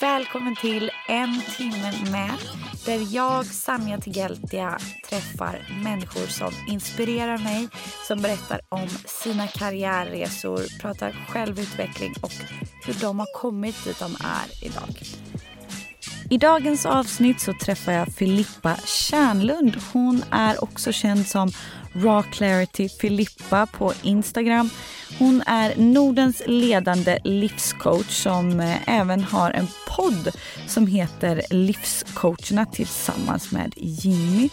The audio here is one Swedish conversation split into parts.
Välkommen till En timme med där jag, Sanja Tigeltia, träffar människor som inspirerar mig, som berättar om sina karriärresor, pratar självutveckling och hur de har kommit dit de är idag. I dagens avsnitt så träffar jag Filippa Kärnlund. Hon är också känd som Raw Clarity Filippa på Instagram. Hon är Nordens ledande livscoach som eh, även har en podd som heter Livscoacherna tillsammans med Jimmy.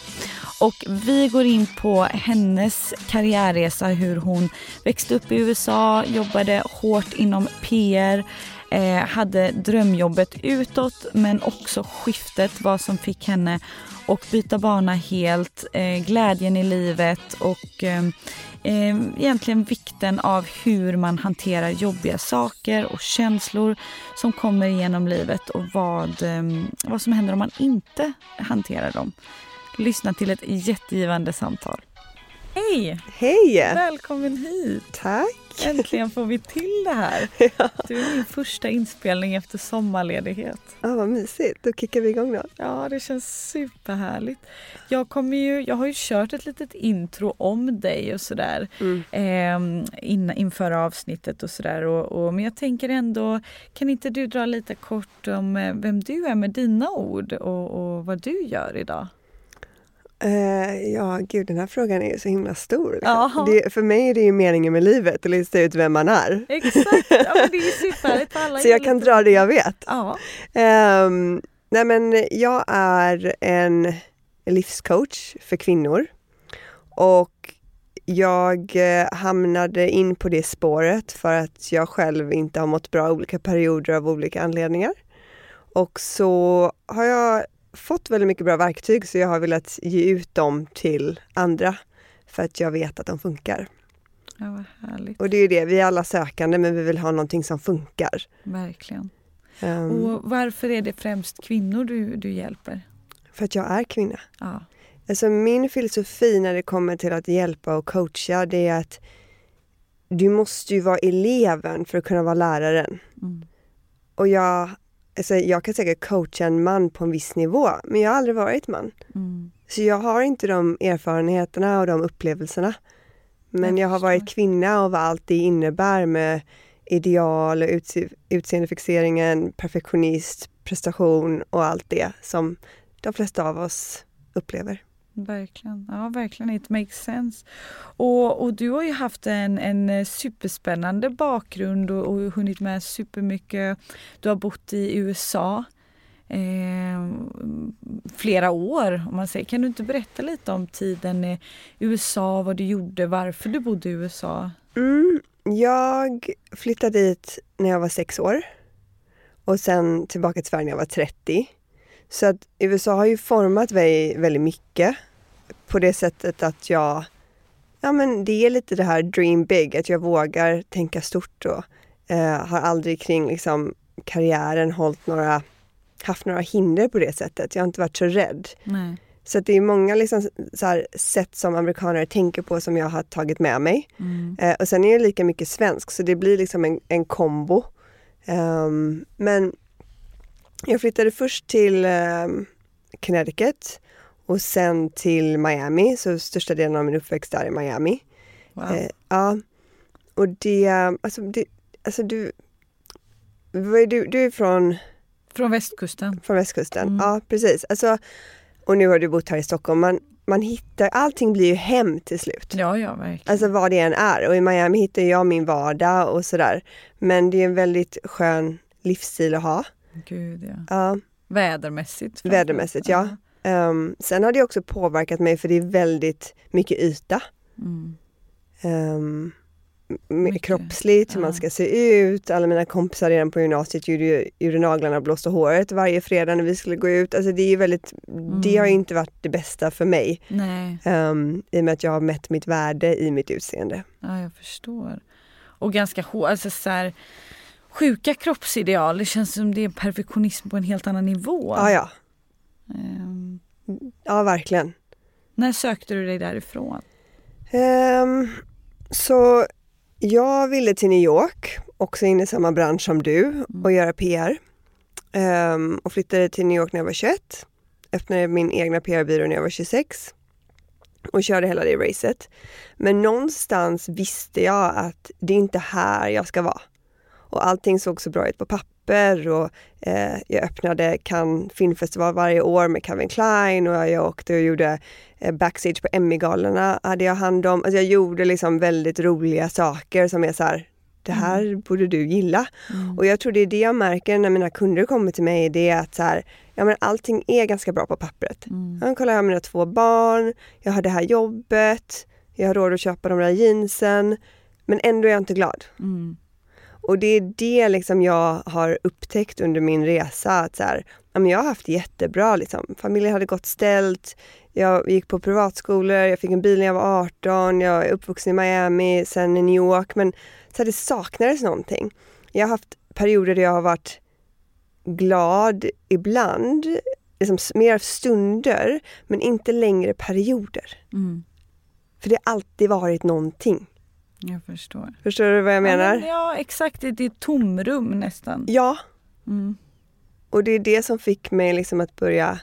Och vi går in på hennes karriärresa, hur hon växte upp i USA, jobbade hårt inom PR, eh, hade drömjobbet utåt men också skiftet, vad som fick henne och byta bana helt, eh, glädjen i livet och eh, egentligen vikten av hur man hanterar jobbiga saker och känslor som kommer genom livet och vad, eh, vad som händer om man inte hanterar dem. Lyssna till ett jättegivande samtal. Hej! Hej! Välkommen hit! Tack! Äntligen får vi till det här. Du är min första inspelning efter sommarledighet. Ja, vad mysigt. Då kickar vi igång då. Ja, det känns superhärligt. Jag, kommer ju, jag har ju kört ett litet intro om dig och sådär Mm. eh, in, inför avsnittet och sådär. Och, och, men jag tänker ändå, kan inte du dra lite kort om eh, vem du är med dina ord och, och vad du gör idag? Eh, ja, gud den här frågan är ju så himla stor. Liksom. Det, för mig är det ju meningen med livet att lista ut vem man är. Exakt, ja, men det är superhärligt för alla. Så jag kan lite- dra det jag vet. Ja, Ehm, nej men jag är en livscoach för kvinnor. Och jag eh, hamnade in på det spåret för att jag själv inte har mått bra olika perioder av olika anledningar. Och så har jag fått väldigt mycket bra verktyg så jag har velat ge ut dem till andra för att jag vet att de funkar. ja vad härligt. Och det är ju det, vi är alla sökande men vi vill ha någonting som funkar. Verkligen. Ehm, Och varför är det främst kvinnor du, du hjälper? för att jag är kvinna. Ja. Alltså min filosofi när det kommer till att hjälpa och coacha det är att du måste ju vara eleven för att kunna vara läraren. Mm. Och jag, alltså jag kan säkert coacha en man på en viss nivå men jag har aldrig varit man. Mm. Så jag har inte de erfarenheterna och de upplevelserna. Men Jag jag, har varit kvinna och vad allt det innebär med ideal, utse, utseendefixeringen, perfektionist, prestation och allt det som de flesta av oss upplever. Verkligen. Ja, verkligen. It makes sense. Och, och du har ju haft en, en eh, superspännande bakgrund och, och hunnit med supermycket. Du har bott i USA eh, flera år, om man säger. Kan du inte berätta lite om tiden i USA, vad du gjorde, varför du bodde i USA? Mm, jag flyttade dit när jag var sex år och sen tillbaka till Sverige när jag var 30. Så att USA har ju format mig väldigt mycket på det sättet att jag, ja men det är lite det här dream big, att jag vågar tänka stort och eh, har aldrig kring liksom karriären hållit några, haft några hinder på det sättet. Jag har inte varit så rädd. Nej. Så det är många liksom så här sätt som amerikaner tänker på som jag har tagit med mig. Mm. Eh, och sen är det lika mycket svensk så det blir liksom en, en kombo. Ehm, men jag flyttade först till ehm, Connecticut och sen till Miami, så största delen av min uppväxt där i Miami. Wow. Eh, ja, och det, alltså, det, alltså du, är du, du är från, Från västkusten. från västkusten, Mm. ja precis. Alltså, och nu har du bott här i Stockholm, man, man hittar, allting blir ju hem till slut. Ja, ja, verkligen. Alltså vad det än är. Och i Miami hittar jag min vardag och sådär. Men det är en väldigt skön livsstil att ha. Gud, ja. Ja, Vädermässigt. vädermässigt, ja. Um, sen har det också påverkat mig för det är väldigt mycket yta. Mm. Um, Mycket, kroppsligt, hur man ska se ut. Alla mina kompisar redan på gymnasiet gjorde, gjorde naglarna och blåste håret varje fredag när vi skulle gå ut. Alltså det är väldigt, det har ju inte varit det bästa för mig. Um, I och med att jag har mätt mitt värde i mitt utseende. ja, jag förstår. Och ganska hår, alltså så här, sjuka kroppsideal. Det känns som det är perfektionism på en helt annan nivå. Ja, ja. Ehm, Ja, verkligen. när sökte du dig därifrån? Ehm, så jag ville till New York, också in i samma bransch som du, och göra PR. Ehm, och flyttade till New York när jag var 21. Öppnade min egna PR-byrå när jag var 26. Och körde hela det racet. Men någonstans visste jag att det är inte här jag ska vara. Och allting såg så bra ut på papper och eh, jag öppnade Cannes filmfestival varje år med Calvin Klein och jag åkte och gjorde eh, backstage på Emmy-galorna hade jag hand om. Alltså jag gjorde liksom väldigt roliga saker som är så här, det här borde du gilla. Och jag tror det är det jag märker när mina kunder kommer till mig, det är att så här, ja men allting är ganska bra på pappret. Ja, kolla jag har mina två barn, jag har det här jobbet, jag har råd att köpa de där jeansen, men ändå är jag inte glad. Mm. Och det är det liksom jag har upptäckt under min resa. Att så här, jag har haft jättebra. Liksom. Familjen hade gått ställt. Jag gick på privatskolor, jag fick en bil när jag var 18, jag är uppvuxen i Miami, sen i New York. Men så här, det saknades någonting. Jag har haft perioder där jag har varit glad ibland, liksom mer stunder, men inte längre perioder. Mm. För det har alltid varit någonting. Jag förstår. Förstår du vad jag menar? Ja, ja exakt, det är ett tomrum nästan. Ja, Mm. Och det är det som fick mig liksom att börja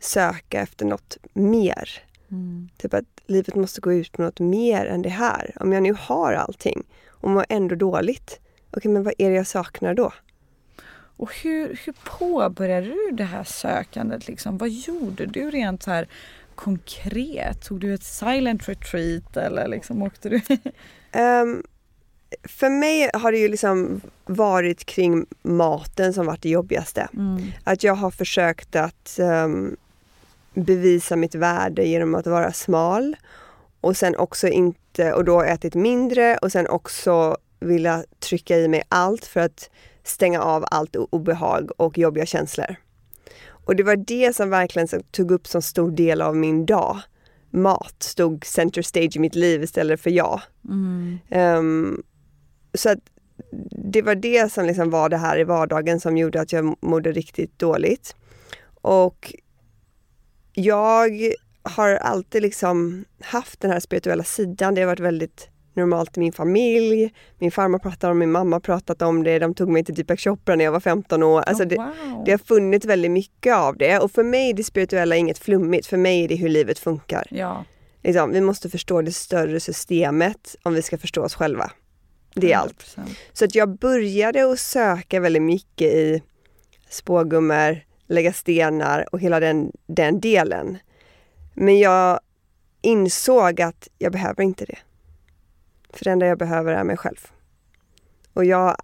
söka efter något mer. Mm. Typ att livet måste gå ut på något mer än det här. Om jag nu har allting och mår ändå dåligt, okej men vad är det jag saknar då? Och hur, hur påbörjade du det här sökandet? Liksom? Vad gjorde du rent så här konkret? Tog du ett silent retreat eller liksom åkte du? Ehm, för mig har det ju liksom varit kring maten som varit det jobbigaste. Mm. Att jag har försökt att ehm, bevisa mitt värde genom att vara smal och sen också inte, och då ätit mindre och sen också vilja trycka i mig allt för att stänga av allt obehag och jobbiga känslor. Och det var det som verkligen tog upp så stor del av min dag. Mat stod center stage i mitt liv istället för jag. Mm. Ehm, så att det var det som liksom var det här i vardagen som gjorde att jag mådde riktigt dåligt. Och jag har alltid liksom haft den här spirituella sidan. Det har varit väldigt normalt i min familj. Min farmor pratade om min mamma pratat om det. De tog mig till Deepak Chopra när jag var 15 år. Alltså Oh, det, wow. det har funnits väldigt mycket av det. Och för mig är det spirituella inget flummigt. För mig är det hur livet funkar. Ja, Liksom, vi måste förstå det större systemet om vi ska förstå oss själva. Det är allt. 100%. Så att jag började att söka väldigt mycket i spågummor, lägga stenar och hela den, den delen. Men jag insåg att jag behöver inte det. För det enda jag behöver är mig själv. Och jag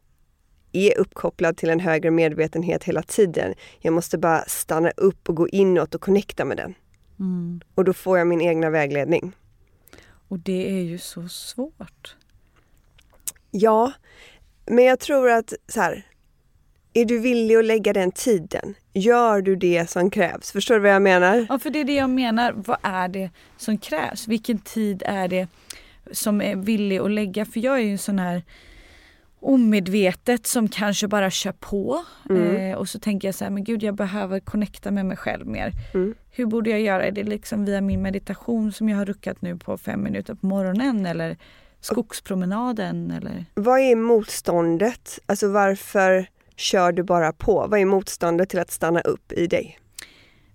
är uppkopplad till en högre medvetenhet hela tiden. Jag måste bara stanna upp och gå inåt och connecta med den. Mm. Och då får jag min egna vägledning. Och det är ju så svårt. Ja, men jag tror att så här, är du villig att lägga den tiden? Gör du det som krävs? Förstår du vad jag menar? Ja, för det är det jag menar. Vad är det som krävs? Vilken tid är det som är villig att lägga? För jag är ju en sån här omedvetet som kanske bara kör på. Eh, och så tänker jag så här, men gud jag behöver connecta med mig själv mer. Mm. Hur borde jag göra? Är det liksom via min meditation som jag har ruckat nu på fem minuter på morgonen eller skogspromenaden eller? Vad är motståndet? Alltså varför kör du bara på? Vad är motståndet till att stanna upp i dig?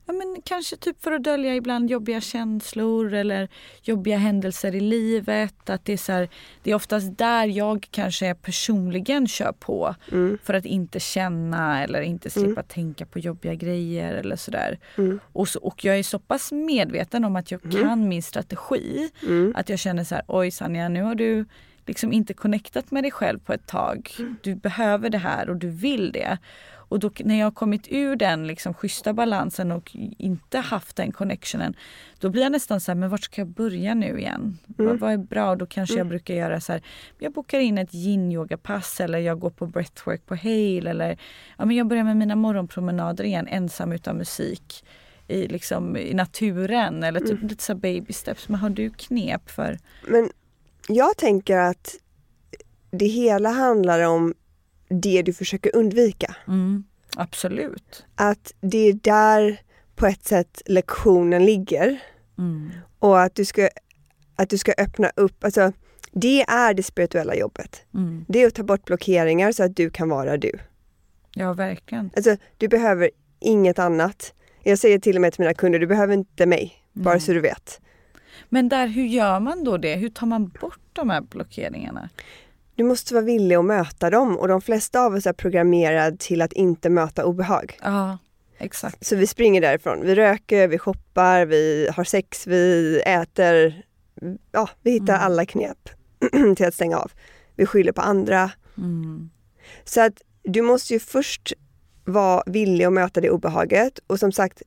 Ja, men kanske typ för att dölja ibland jobbiga känslor eller jobbiga händelser i livet. Att det, är så här, det är oftast där jag kanske personligen kör på Mm. för att inte känna eller inte slippa tänka på jobbiga grejer eller sådär. Mm. Och, så, och jag är så pass medveten om att jag kan min strategi Mm. att jag känner så här, oj Sanja nu har du liksom inte connectat med dig själv på ett tag. Du behöver det här och du vill det. Och då, när jag har kommit ur den liksom schyssta balansen och inte haft den connectionen, då blir jag nästan så här, men vart ska jag börja nu igen? Mm. Vad, vad är bra? Då kanske jag Mm. brukar göra så här, jag bokar in ett yin-yoga-pass eller jag går på breathwork på Hale eller ja, men jag börjar med mina morgonpromenader igen ensam utan musik i, liksom, i naturen eller typ Mm. lite så baby steps. Men har du knep för? Men jag tänker att det hela handlar om det du försöker undvika. Mm, absolut. Att det är där på ett sätt lektionen ligger. Mm. Och att du ska, att du ska öppna upp, alltså det är det spirituella jobbet. Mm. Det är att ta bort blockeringar så att du kan vara du. Ja, verkligen. Alltså du behöver inget annat. Jag säger till och med till mina kunder, du behöver inte mig, bara så du vet. Men där, hur gör man då det? Hur tar man bort de här blockeringarna? Du måste vara villig att möta dem och de flesta av oss är programmerade till att inte möta obehag. Ja, exakt. Så vi springer därifrån. Vi röker, vi shoppar, vi har sex, vi äter. Ja, vi hittar Mm. alla knep till att stänga av. Vi skyller på andra. Mm. Så att du måste ju först vara villig att möta det obehaget och som sagt,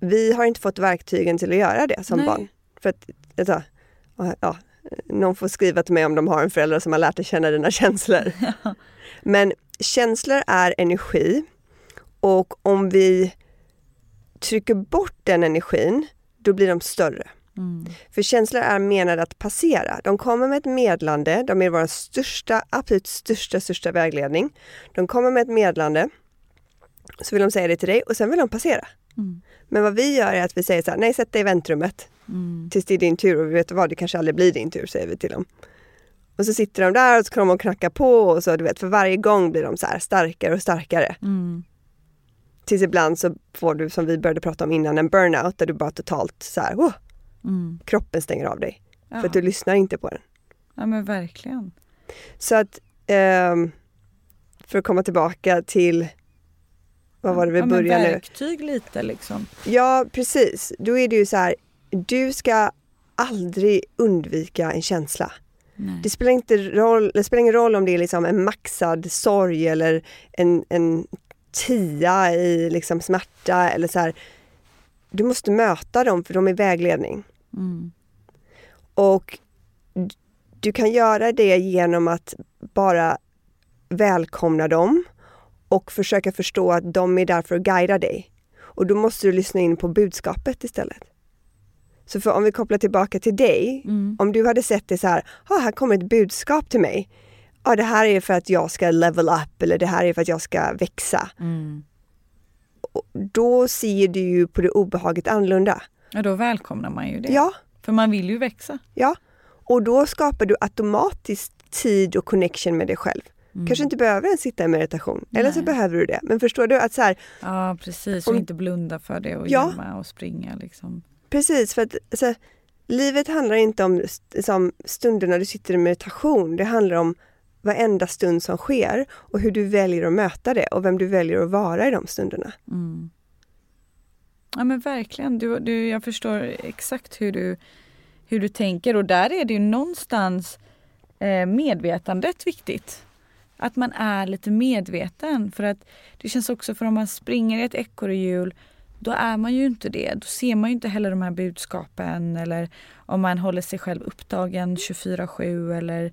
vi har inte fått verktygen till att göra det som Nej. barn. För att, ja, någon får skriva till mig om de har en förälder som har lärt dig känna dina känslor. Men känslor är energi och om vi trycker bort den energin, då blir de större. Mm. För känslor är menade att passera. De kommer med ett medlande, de är vår största, absolut största, största vägledning. De kommer med ett medlande, så vill de säga det till dig och sen vill de passera. Mm. Men vad vi gör är att vi säger så här, nej sätt dig i väntrummet Mm. tills det är din tur och vi vet vad, det kanske aldrig blir din tur säger vi till dem. Och så sitter de där och så kommer de och knackar på och så du vet för varje gång blir de så här starkare och starkare. Mm. Tills ibland så får du som vi började prata om innan en burnout där du bara totalt så här, oh, Mm. kroppen stänger av dig Ja. för att du lyssnar inte på den. ja, men verkligen. Så att ehm, för att komma tillbaka till vad var det vi ja, började nu? Verktyg lite liksom. Ja precis, då är det ju så här, du ska aldrig undvika en känsla. Nej. Det spelar, inte roll, det spelar ingen roll om det är liksom en maxad sorg eller en, en tia i liksom smärta eller så här. Du måste möta dem för de är vägledning. Mm. Och du kan göra det genom att bara välkomna dem och försöka förstå att de är där för att guida dig. Och då måste du lyssna in på budskapet istället. Så för om vi kopplar tillbaka till dig, Mm. om du hade sett det så här, ah, här kommer ett budskap till mig. Ja, det här är för att jag ska level up eller det här är för att jag ska växa. Mm. Och då ser du ju på det obehaget annorlunda. Ja, då välkomnar man ju det. Ja, För man vill ju växa. Ja, och då skapar du automatiskt tid och connection med dig själv. Mm. Kanske inte behöver ens sitta i meditation, eller så Nej. behöver du det. Men förstår du att så här, Ja, precis. Och Om- inte blunda för det och Ja. gömma och springa liksom precis för att alltså, livet handlar inte om liksom, stunderna du sitter i meditation. Det handlar om varenda stund som sker och hur du väljer att möta det och vem du väljer att vara i de stunderna. Mm. Ja men verkligen. Du, du, jag förstår exakt hur du, hur du tänker och där är det ju någonstans eh, medvetandet viktigt. Att man är lite medveten för att det känns också för om man springer i ett ekorrhjul då är man ju inte det. Då ser man ju inte heller de här budskapen eller om man håller sig själv upptagen 24-7 eller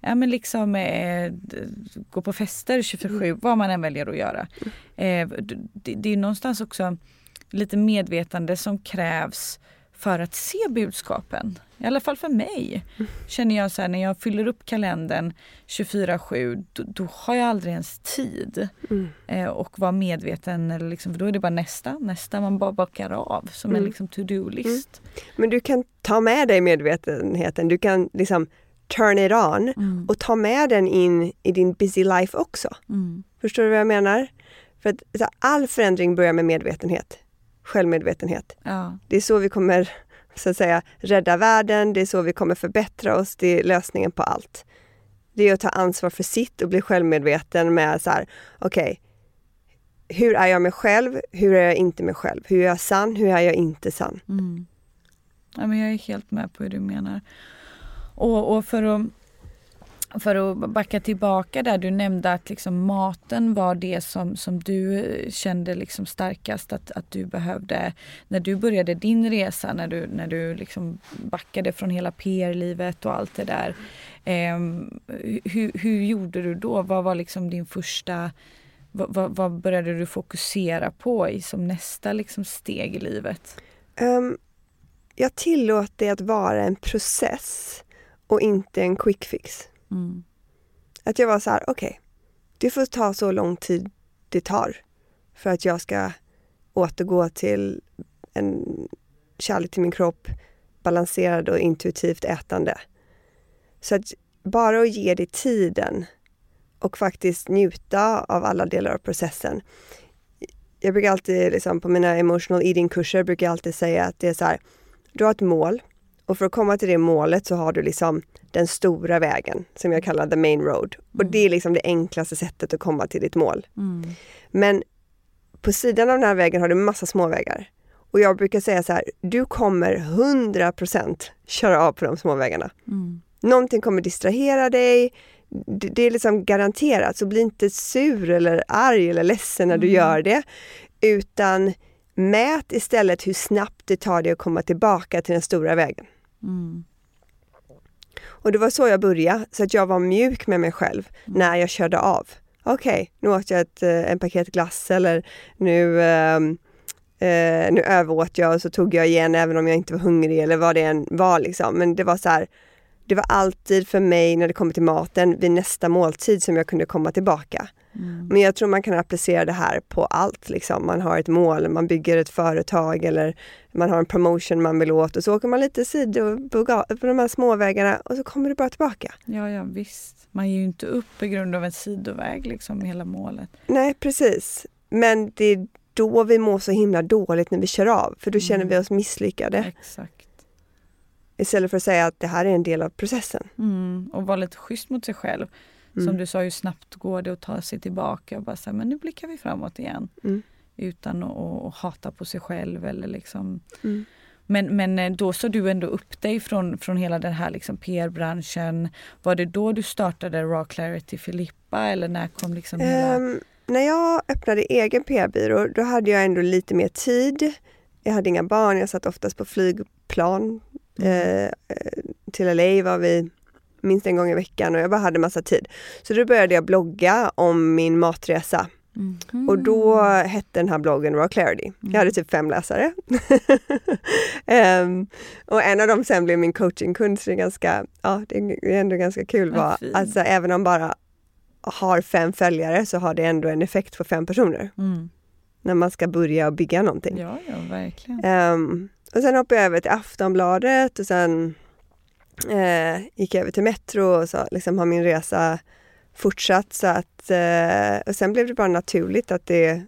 ja, men liksom eh, gå på fester 24-7, vad man än väljer att göra. Eh, d- det, det är någonstans också lite medvetande som krävs för att se budskapen. I alla fall för mig. Känner jag så här när jag fyller upp kalendern 24-7 då, då har jag aldrig ens tid Mm. eh, och vara medveten. Eller liksom, för då är det bara nästa, nästa man bara bakar av som en Mm. liksom to-do-list. Men du kan ta med dig medvetenheten, du kan liksom turn it on Mm. och ta med den in i din busy life också. Mm. Förstår du vad jag menar? För att all förändring börjar med medvetenhet, självmedvetenhet. Ja. Det är så vi kommer så att säga rädda världen, det är så vi kommer förbättra oss, det är lösningen på allt. Det är att ta ansvar för sitt och bli självmedveten med så här, okej, hur är jag mig själv, hur är jag inte mig själv, hur är jag sann, hur är jag inte sann? Mm. Ja, men jag är helt med på hur du menar. Och, och för att för att backa tillbaka där, du nämnde att liksom maten var det som, som du eh, kände liksom starkast att, att du behövde när du började din resa, när du, när du liksom backade från hela PR-livet och allt det där. Eh, hur, hur gjorde du då? Vad var liksom din första vad, vad, började du fokusera på i, som nästa liksom steg i livet? Um, jag tillåter det att vara en process och inte en quick fix. Mm. Att jag var så här, okej, okay, det får ta så lång tid det tar för att jag ska återgå till en kärlek till min kropp, balanserad och intuitivt ätande. Så att bara att ge det tiden och faktiskt njuta av alla delar av processen. Jag brukar alltid, liksom, på mina emotional eating-kurser, brukar jag alltid säga att det är så här, du har ett mål och för att komma till det målet så har du liksom den stora vägen som jag kallar the main road. Och mm. det är liksom det enklaste sättet att komma till ditt mål. Mm. Men på sidan av den här vägen har du massa småvägar. Och jag brukar säga så här, du kommer 100% köra av på de småvägarna. Mm. Någonting kommer distrahera dig, det är liksom garanterat, så bli inte sur eller arg eller ledsen när du mm. gör det. Utan mät istället hur snabbt det tar dig att komma tillbaka till den stora vägen. Mm. Och det var så jag började, så att jag var mjuk med mig själv mm. när jag körde av. Okej, okay, nu åt jag ett, eh, en paket glass eller nu, eh, eh, nu överåt jag och så tog jag igen även om jag inte var hungrig eller vad det än var liksom. Men det var så här, det var alltid för mig när det kommer till maten vid nästa måltid som jag kunde komma tillbaka. Mm. Men jag tror man kan applicera det här på allt. Liksom. Man har ett mål, man bygger ett företag eller man har en promotion man vill åt och så åker man lite sidor på, de här småvägarna och så kommer du bara tillbaka. Ja, ja visst. Man ger ju inte upp på grund av en sidoväg, liksom hela målet. Nej, precis. Men det är då vi mår så himla dåligt när vi kör av, för då mm. känner vi oss misslyckade. Exakt. Istället för att säga att det här är en del av processen. Mm, och vara lite schysst mot sig själv. Mm. Som du sa, hur snabbt går det att ta sig tillbaka och bara säga men nu blickar vi framåt igen. Mm. Utan att, att, hata på sig själv eller liksom mm. Men, men eh, då såg du ändå upp dig från, från hela den här liksom PR-branschen. Var det då du startade Raw Clarity Filippa eller när kom liksom hela... Um, när jag öppnade egen PR-byrå då hade jag ändå lite mer tid. Jag hade inga barn, jag satt oftast på flygplan Mm. Eh, till LA var vi minst en gång i veckan och jag bara hade massa tid. Så då började jag blogga om min matresa. Mm. Och då hette den här bloggen Raw Clarity. Mm. Jag hade typ fem läsare. um, och en av dem sen blev min coachingkund så det är ganska, ja det är ändå ganska kul. Var, alltså även om bara har fem följare så har det ändå en effekt på fem personer. Mm. När man ska börja bygga någonting. Ja, ja verkligen. Um, och sen hoppade jag över till Aftonbladet och sen eh, gick över till Metro och så liksom har min resa fortsatt. Så att, eh, och sen blev det bara naturligt att, det,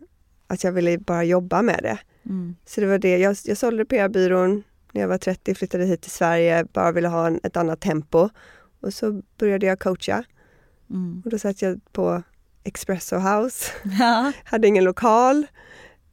att jag ville bara jobba med det. Mm. Så det var det. Jag, jag sålde PR-byrån när jag var 30, flyttade hit till Sverige, bara ville ha en, ett annat tempo. Och så började jag coacha. Mm. Och då satt jag på Espresso House. Ja. Hade ingen lokal.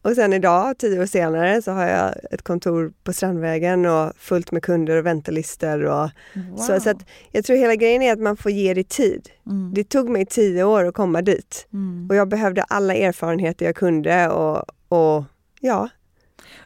Och sen idag, tio år senare, så har jag ett kontor på Strandvägen och fullt med kunder och väntelistor. Och wow. så, så jag tror hela grejen är att man får ge det tid. Mm. Det tog mig tio år att komma dit. Mm. Och jag behövde alla erfarenheter jag kunde och, och ja.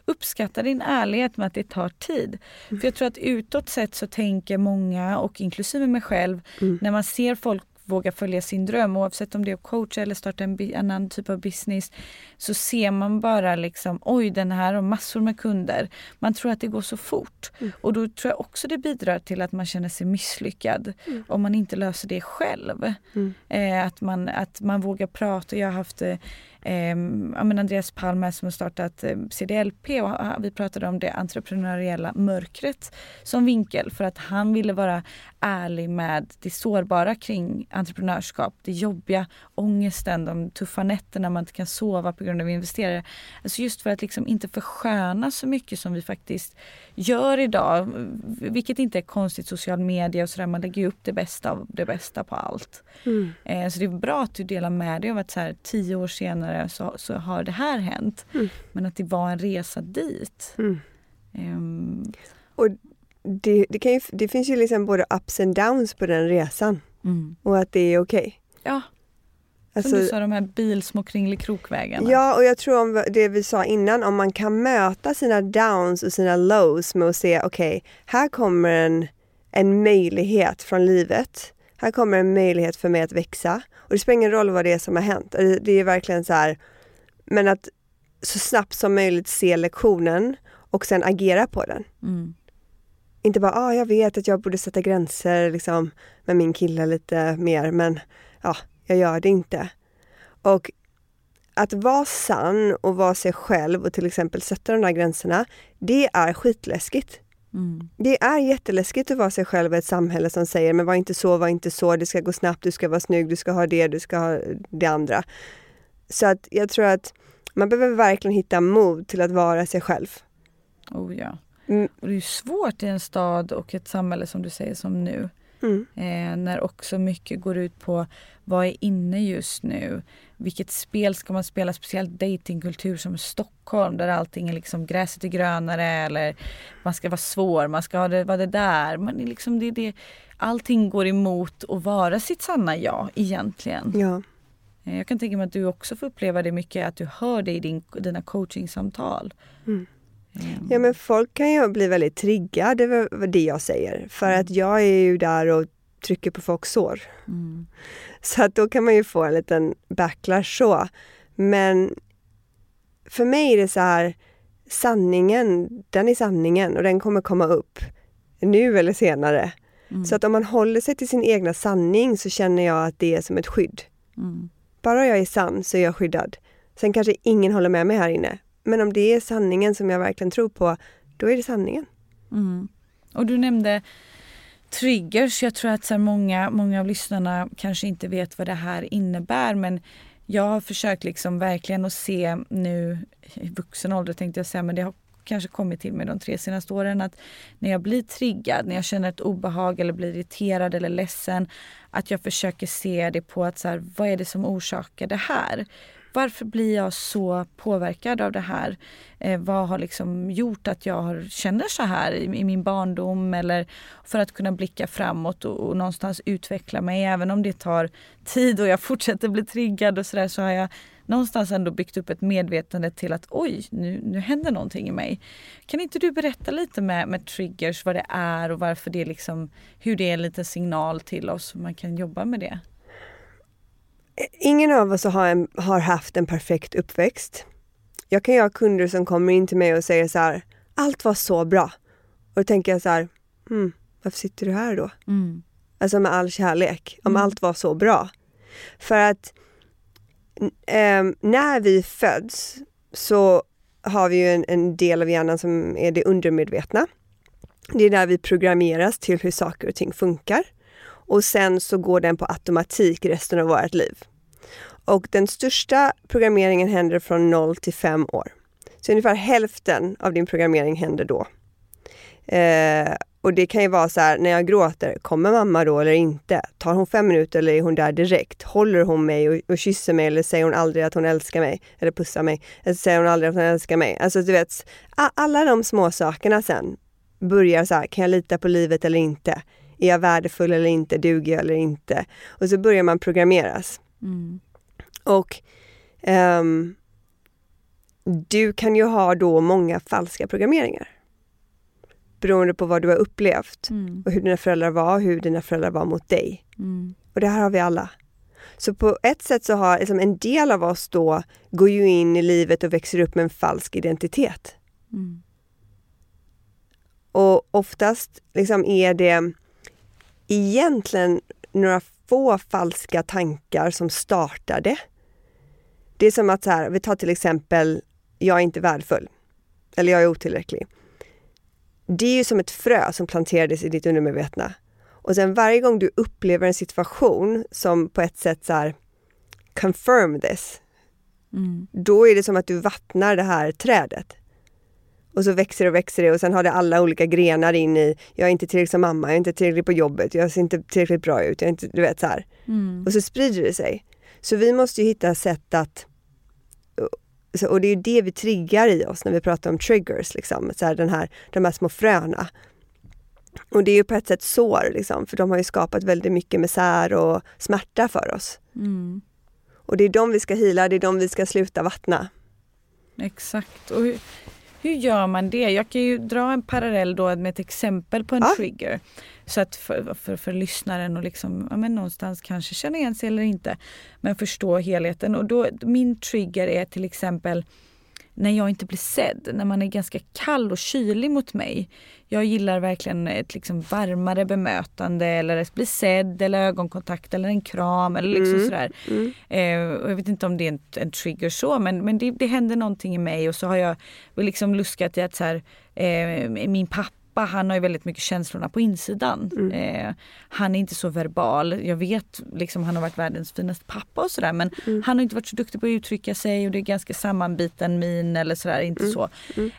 Uppskatta din ärlighet med att det tar tid. Mm. För jag tror att utåt sett så tänker många, och inklusive mig själv, mm. när man ser folk våga följa sin dröm oavsett om det är att coacha eller starta en annan typ av business så ser man bara liksom oj den här har massor med kunder. Man tror att det går så fort mm. och då tror jag också det bidrar till att man känner sig misslyckad mm. om man inte löser det själv. Mm. Eh, att, man, att man vågar prata. Jag har haft eh, eh, Andreas Palme som har startat eh, CDLP och vi pratade om det entreprenöriella mörkret som vinkel för att han ville vara ärlig med det sårbara kring entreprenörskap, det jobbiga, ångesten, de tuffa nätterna man inte kan sova på grund av investerare. Alltså just för att liksom inte försköna så mycket som vi faktiskt gör idag, vilket inte är konstigt, social media och sådär, man lägger upp det bästa av det bästa på allt. Mm. Eh, så det är bra att du delar med dig av att så här, tio år senare så, så har det här hänt. Mm. Men att det var en resa dit. Mm. Um, och det, det, kan ju, det finns ju liksom både ups and downs på den resan. Mm. och att det är okej. Ja, Alltså, som du sa, de här bilsmå kringelikrokvägarna. Ja, och jag tror om det vi sa innan, om man kan möta sina downs och sina lows med att se, okej, här kommer en, en möjlighet från livet. Här kommer en möjlighet för mig att växa. Och det spelar ingen roll vad det är som har hänt. Det, det är verkligen så här, men att så snabbt som möjligt se lektionen och sen agera på den. Mm. Inte bara, ah, jag vet att jag borde sätta gränser liksom, med min kille lite mer, men ja, jag gör det inte. Och att vara sann och vara sig själv och till exempel sätta de där gränserna, det är skitläskigt. Mm. Det är jätteläskigt att vara sig själv i ett samhälle som säger, men var inte så, var inte så, det ska gå snabbt, du ska vara snygg, du ska ha det, du ska ha det andra. Så att jag tror att man behöver verkligen hitta mod till att vara sig själv. Oh ja. Mm. Och det är svårt i en stad och ett samhälle som du säger som nu. Mm. Eh, när också mycket går ut på vad är inne just nu? Vilket spel ska man spela? Speciellt datingkultur som Stockholm där allting är liksom gräset är grönare eller man ska vara svår, man ska ha det, vara det där. Man är liksom, det, det, allting går emot att vara sitt sanna jag egentligen. Ja. Eh, Jag kan tänka mig att du också får uppleva det mycket, att du hör det i din, dina coachingsamtal. Mm. Eh, Ja men folk kan ju bli väldigt triggade över det jag säger. För att jag är ju där och trycker på folks sår. Mm. Så att då kan man ju få en liten backlash så. Men för mig är det så här, sanningen, den är sanningen och den kommer komma upp. Nu eller senare. Mm. Så att om man håller sig till sin egna sanning så känner jag att det är som ett skydd. Mm. Bara jag är sann så är jag skyddad. Sen kanske ingen håller med mig här inne. Men om det är sanningen som jag verkligen tror på, då är det sanningen. Mm. Och du nämnde triggers. Jag tror att så många, många av lyssnarna kanske inte vet vad det här innebär men jag har försökt liksom verkligen att se nu i vuxen ålder tänkte jag säga men det har kanske kommit till mig de tre senaste åren att när jag blir triggad, när jag känner ett obehag eller blir irriterad eller ledsen att jag försöker se det på att så här, vad är det som orsakar det här? Varför blir jag så påverkad av det här? Eh, vad har liksom gjort att jag har, känner så här i, i min barndom eller för att kunna blicka framåt och, och någonstans utveckla mig. Även om det tar tid och jag fortsätter bli triggad och sådär så har jag någonstans ändå byggt upp ett medvetande till att oj, nu, nu händer någonting i mig. Kan inte du berätta lite med, med triggers, vad det är och varför det liksom, hur det är en liten signal till oss hur man kan jobba med det? Ingen av oss har, en, har haft en perfekt uppväxt. Jag kan ju ha kunder som kommer in till mig och säger så här, allt var så bra. Och då tänker jag så här, hmm, varför sitter du här då? Mm. Alltså med all kärlek, om allt var så bra. För att eh, när vi föds så har vi ju en, en del av hjärnan som är det undermedvetna. Det är där vi programmeras till hur saker och ting funkar. Och sen så går den på automatik resten av vårt liv. Och den största programmeringen händer från 0 till 5 år. Så ungefär hälften av din programmering händer då. Eh, och det kan ju vara så här, när jag gråter, kommer mamma då eller inte? Tar hon fem minuter eller är hon där direkt? Håller hon mig och, och kysser mig eller säger hon aldrig att hon älskar mig? Eller pussar mig? Eller säger hon aldrig att hon älskar mig? Alltså du vet, alla de små sakerna sen börjar så här, kan jag lita på livet eller inte? Är jag värdefull eller inte? Duger jag eller inte? Och så börjar man programmeras. Mm. Och ehm, du kan ju ha då många falska programmeringar. Beroende på vad du har upplevt Mm. och hur dina föräldrar var, hur dina föräldrar var mot dig. Mm. Och det här har vi alla. Så på ett sätt så har liksom en del av oss då går ju in i livet och växer upp med en falsk identitet. Mm. Och oftast liksom är det egentligen några få falska tankar som startar det. Det är som att så här, vi tar till exempel, jag är inte värdefull. Eller jag är otillräcklig. Det är ju som ett frö som planterades i ditt undermedvetna. Och sen varje gång du upplever en situation som på ett sätt så här, confirm this, Mm. då är det som att du vattnar det här trädet. Och så växer det och växer det och sen har det alla olika grenar in i, jag är inte tillräckligt som mamma, jag är inte tillräckligt på jobbet, jag ser inte tillräckligt bra ut, jag är inte, du vet så här. Mm. Och så sprider det sig. Så vi måste ju hitta sätt att och det är ju det vi triggar i oss när vi pratar om triggers, liksom. så här, den här, de här små fröna. Och det är ju på ett sätt sår, liksom, för de har ju skapat väldigt mycket misär och smärta för oss. Mm. Och det är de vi ska hila, det är de vi ska sluta vattna. Exakt. Och hur, gör man det? Jag kan ju dra en parallell då med ett exempel på en Ja. trigger. Så att för, för, för lyssnaren att liksom, ja, men någonstans kanske känna igen sig eller inte. Men förstå helheten. Och då, min trigger är till exempel när jag inte blir sedd, när man är ganska kall och kylig mot mig. Jag gillar verkligen ett liksom varmare bemötande eller att bli sedd eller ögonkontakt eller en kram eller liksom sådär. Eh, och jag vet inte om det är en, en trigger så men, men det, det händer någonting i mig och så har jag liksom luskat i att så här, eh, min pappa han har ju väldigt mycket känslorna på insidan. Eh, han är inte så verbal. Jag vet liksom han har varit världens finaste pappa och sådär men han har inte varit så duktig på att uttrycka sig och det är ganska sammanbiten min eller sådär. Inte så.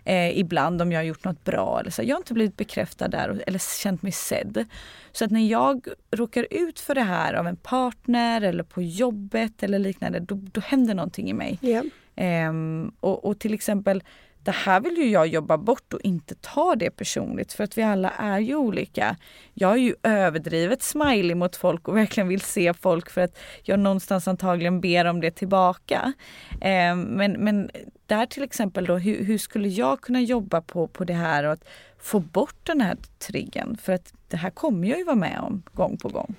Eh, ibland om jag har gjort något bra eller så. Jag har inte blivit bekräftad där eller känt mig sedd. Så att när jag råkar ut för det här av en partner eller på jobbet eller liknande då, då händer någonting i mig. Ja. Ehm, och, och till exempel, det här vill ju jag jobba bort och inte ta det personligt för att vi alla är ju olika. Jag är ju överdrivet smiley mot folk och verkligen vill se folk för att jag någonstans antagligen ber om det tillbaka. Eh, men, men där till exempel då, hur, hur skulle jag kunna jobba på, på det här och att få bort den här triggen? För att det här kommer jag ju vara med om gång på gång.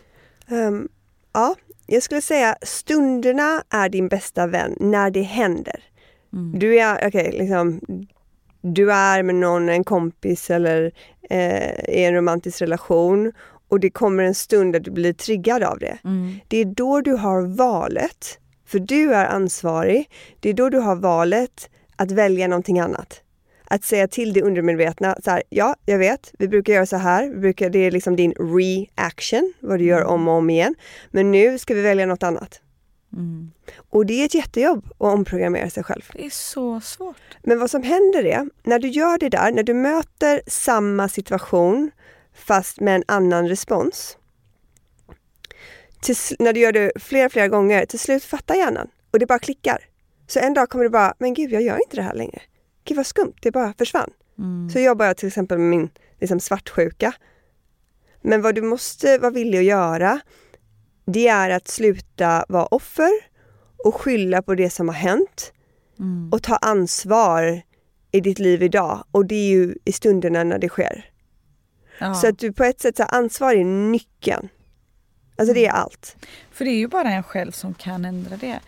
Um, ja, jag skulle säga stunderna är din bästa vän när det händer. Du är, okej, liksom, du är med någon, en kompis eller eh, i en romantisk relation och det kommer en stund där du blir triggad av det. Det är då du har valet, för du är ansvarig, det är då du har valet att välja någonting annat. Att säga till det undermedvetna, så här, ja, jag vet, vi brukar göra så här, vi brukar, det är liksom din reaction, vad du gör om och om igen. Men nu ska vi välja något annat. Och det är ett jättejobb att omprogrammera sig själv. Det är så svårt. Men vad som händer är, när du gör det där, när du möter samma situation fast med en annan respons. Till, när du gör det flera, flera gånger, till slut fattar hjärnan och det bara klickar. Så en dag kommer du bara, men gud jag gör inte det här längre. Gud vad skumt, det bara försvann. Så jobbar jag till exempel med min liksom, svartsjuka. Men vad du måste vara villig att göra, det är att sluta vara offer och skylla på det som har hänt och ta ansvar i ditt liv idag. Och det är ju i stunderna när det sker. Ja. Så att du på ett sätt, så ansvar är nyckeln. Alltså det är allt. För det är ju bara en själv som kan ändra det.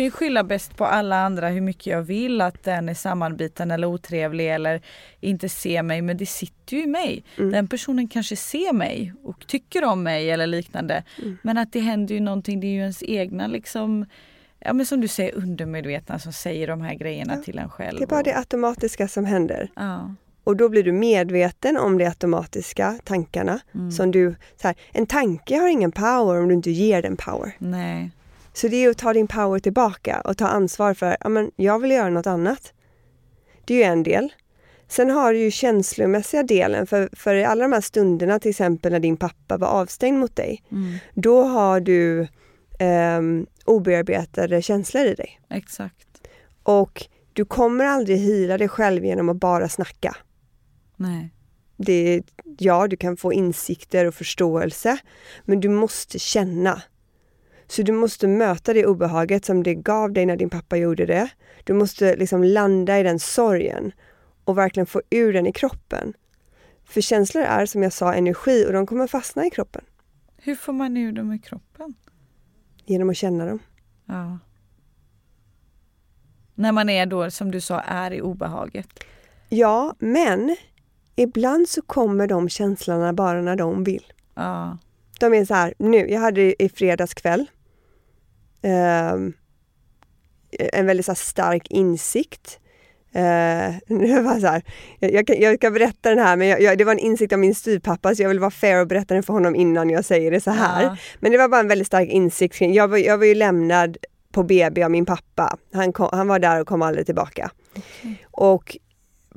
Kan ju skylla bäst på alla andra hur mycket jag vill att den är sammanbiten eller otrevlig eller inte ser mig. Men det sitter ju i mig. Den personen kanske ser mig och tycker om mig eller liknande. Men att det händer ju någonting, det är ju ens egna liksom Ja men som du säger undermedvetna som säger de här grejerna till en själv. Det är bara det automatiska som händer. Ja. Och då blir du medveten om de automatiska tankarna. Som du, så här, en tanke har ingen power om du inte ger den power. Nej. Så det är att ta din power tillbaka och ta ansvar för, ja men jag vill göra något annat. Det är ju en del. Sen har du ju känslomässiga delen, för, för i alla de här stunderna till exempel när din pappa var avstängd mot dig, då har du ehm, obearbetade känslor i dig. Exakt. Och du kommer aldrig hila dig själv genom att bara snacka. Nej. Det ja, du kan få insikter och förståelse, men du måste känna. Så du måste möta det obehaget som det gav dig när din pappa gjorde det. Du måste liksom landa i den sorgen och verkligen få ur den i kroppen. För känslor är som jag sa energi och de kommer fastna i kroppen Hur får man ur dem i kroppen? genom att känna dem. Ja. När man är då, som du sa, är i obehaget. Ja, men ibland så kommer de känslorna bara när de vill. Ja. De är så här, nu, jag hade i fredags kväll ehm, en väldigt så här stark insikt. Eh, var så här, jag, kan- jag ska berätta den här, men jag, jag, det var en insikt av min styvpappa så jag vill vara fair och berätta den för honom innan jag säger det så här. Ja. Men det var bara en väldigt stark insikt. Jag var, jag var ju lämnad på BB av min pappa. Han, kom, han var där och kom aldrig tillbaka. Och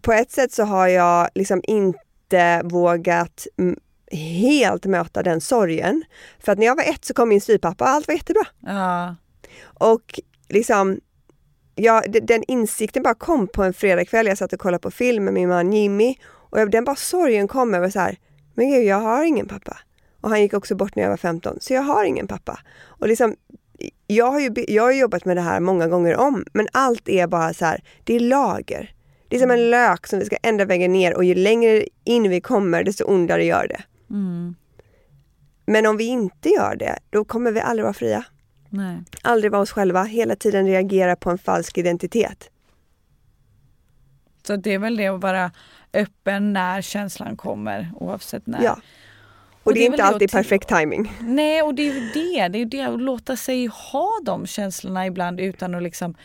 på ett sätt så har jag liksom inte vågat helt möta den sorgen. För att när jag var ett så kom min styvpappa och allt var jättebra. Ja. Och liksom, ja, den insikten bara kom på en fredagkväll. Jag satt och kollade på film med min man Jimmy och jag, den bara sorgen kom över så här, Men gud, jag har ingen pappa. Och han gick också bort när jag var 15, så jag har ingen pappa. Och liksom, jag har ju jag har jobbat med det här många gånger om, men allt är bara så här, det är lager. Det är som en lök som vi ska ända vägen ner och ju längre in vi kommer desto ondare gör det. Mm. Men om vi inte gör det, då kommer vi aldrig vara fria. Nej. Aldrig vara oss själva, hela tiden reagera på en falsk identitet. Så det är väl det att vara öppen när känslan kommer oavsett när. Ja. Och, det är väl inte alltid perfekt timing. Nej, och det är ju det. Det är ju det att låta sig ha de känslorna ibland utan att liksom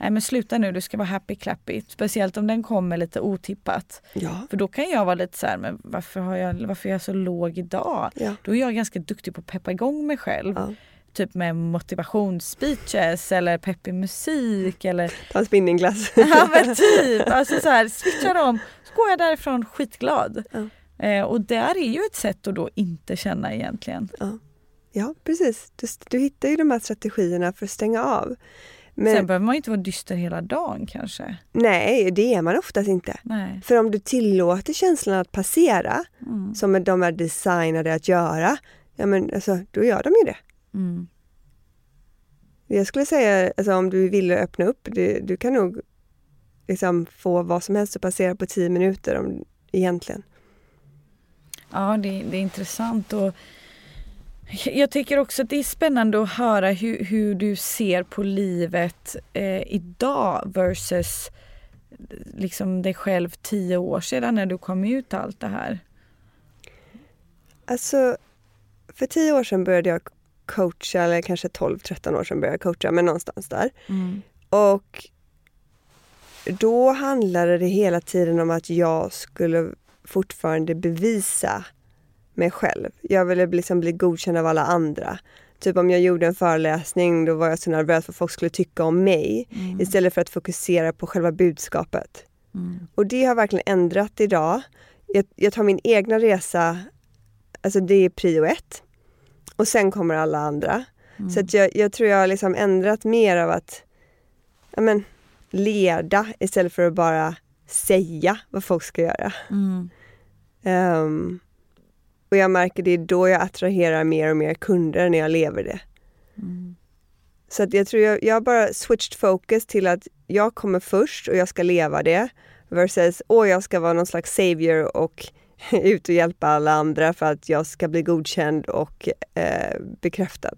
Nej men sluta nu, du ska vara happy clappy. Speciellt om den kommer lite otippat. Ja. För då kan jag vara lite så här, men varför, har jag, varför är jag så låg idag? Ja. Då är jag ganska duktig på att peppa igång mig själv. Ja. Typ med motivationsspeeches eller peppig musik eller Ta en spinningglass. Ja men typ, alltså så här, switchar om så går jag därifrån skitglad. Eh, och där är ju ett sätt att då inte känna egentligen. ja. ja, precis. Du, du hittar ju de här strategierna för att stänga av. Men Sen behöver man ju inte vara dyster hela dagen kanske. nej, det är man oftast inte. Nej. För om du tillåter känslan att passera, Mm. som de är designade att göra, ja men alltså, då gör de ju det. Mm. Jag skulle säga, alltså, om du vill öppna upp, du, du kan nog liksom få vad som helst att passera på tio minuter om, egentligen. Ja det, det är intressant och jag tycker också att det är spännande att höra hur, hur du ser på livet eh, idag versus liksom dig själv tio år sedan när du kom ut allt det här. Alltså, för tio år sedan började jag coacha, eller kanske 12-13 år sedan började jag coacha, men någonstans där. Mm. Och då handlade det hela tiden om att jag skulle fortfarande bevisa mig själv. Jag ville liksom bli godkänd av alla andra. Typ om jag gjorde en föreläsning då var jag så nervös för vad folk skulle tycka om mig Mm. istället för att fokusera på själva budskapet. Mm. Och det har verkligen ändrat idag. Jag, jag tar min egna resa, alltså det är prio ett. Och sen kommer alla andra. Mm. Så att jag, jag tror jag har liksom ändrat mer av att ja men, leda istället för att bara säga vad folk ska göra. Mm. Och jag märker det är då jag attraherar mer och mer kunder när jag lever det. Mm. Så att jag tror jag, jag har bara switched focus till att jag kommer först och jag ska leva det. Versus, åh jag ska vara någon slags savior och ut och hjälpa alla andra för att jag ska bli godkänd och eh, bekräftad.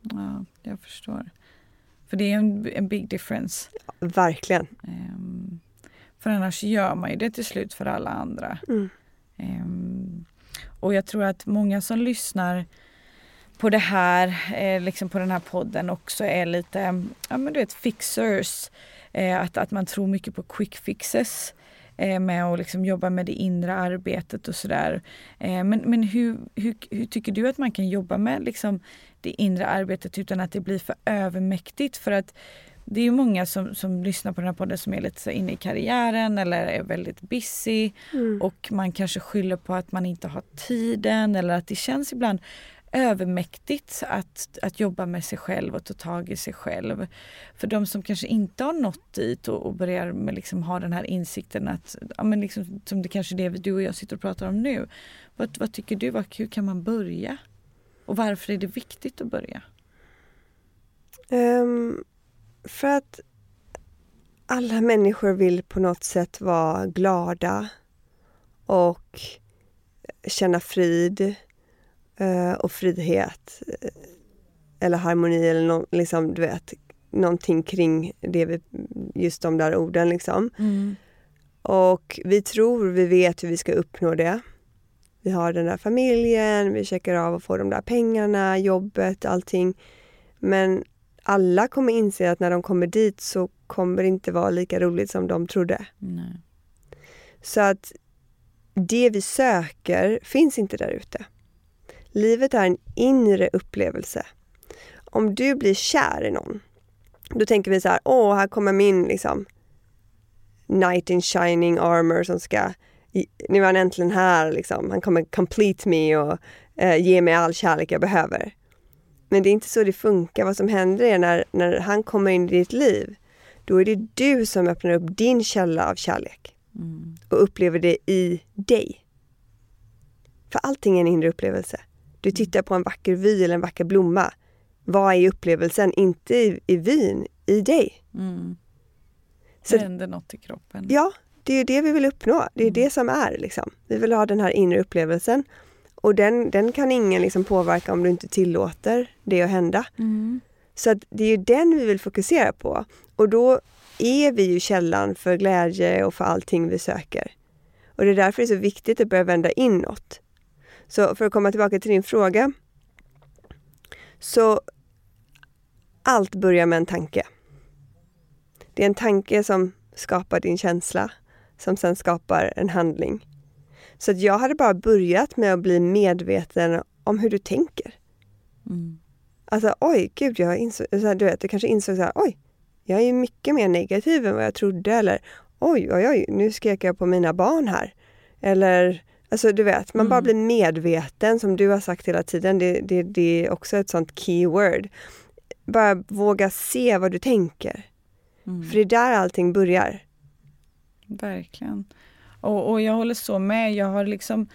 Ja, jag förstår. För det är en, en big difference. Verkligen. Ehm, för annars gör man ju det till slut för alla andra. Mm. Ehm, och jag tror att många som lyssnar på det här, eh, liksom på den här podden också är lite, ja men du vet fixers. Eh, att, att man tror mycket på quick fixes eh, med att liksom jobba med det inre arbetet och sådär. Eh, men men hur, hur, hur tycker du att man kan jobba med liksom det inre arbetet utan att det blir för övermäktigt? För att det är ju många som, som lyssnar på den här podden som är lite så inne i karriären eller är väldigt busy Mm. och man kanske skyller på att man inte har tiden eller att det känns ibland övermäktigt att, att jobba med sig själv och ta tag i sig själv. För de som kanske inte har nått dit och, och börjar med liksom ha den här insikten att, ja, men liksom, som det kanske är det du och jag sitter och pratar om nu. Vad, vad tycker du, vad, hur kan man börja? Och varför är det viktigt att börja? Ehm, för att alla människor vill på något sätt vara glada och känna frid eh, och frihet eh, eller harmoni eller nå- liksom, du vet, någonting kring det vi, just de där orden. Liksom. Och vi tror vi vet hur vi ska uppnå det. Vi har den där familjen, vi checkar av att få de där pengarna, jobbet, allting. Men alla kommer inse att när de kommer dit så kommer det inte vara lika roligt som de trodde. Nej. Så att det vi söker finns inte där ute. Livet är en inre upplevelse. Om du blir kär i någon, då tänker vi så här, åh, här kommer min liksom knight in shining armor som ska, nu är han äntligen här liksom, han kommer complete me och eh, ge mig all kärlek jag behöver. Men det är inte så det funkar. Vad som händer är när, när han kommer in i ditt liv, då är det du som öppnar upp din källa av kärlek Mm. och upplever det i dig. För allting är en inre upplevelse. Du tittar på en vacker vy eller en vacker blomma. Vad är upplevelsen? Inte i, i vyn, i dig. Mm. Så- det händer något i kroppen. Ja, det är ju det vi vill uppnå. Det är det som är. Liksom. Vi vill ha den här inre upplevelsen. Och den, den kan ingen liksom påverka om du inte tillåter det att hända. Mm. Så det är ju den vi vill fokusera på. Och då är vi ju källan för glädje och för allting vi söker. Och det är därför det är så viktigt att börja vända inåt. Så för att komma tillbaka till din fråga. Så allt börjar med en tanke. Det är en tanke som skapar din känsla, som sen skapar en handling. Så att jag hade bara börjat med att bli medveten om hur du tänker. Mm. Alltså oj, gud, jag insåg, så här, du vet, jag kanske insåg så här, oj, jag är mycket mer negativ än vad jag trodde. Eller oj, oj, oj, nu skrek jag på mina barn här. Eller, alltså du vet, man bara blir medveten som du har sagt hela tiden. Det, det, det är också ett sånt keyword. Bara våga se vad du tänker. Mm. För det är där allting börjar. Verkligen. Och, och jag håller så med. Jag har liksom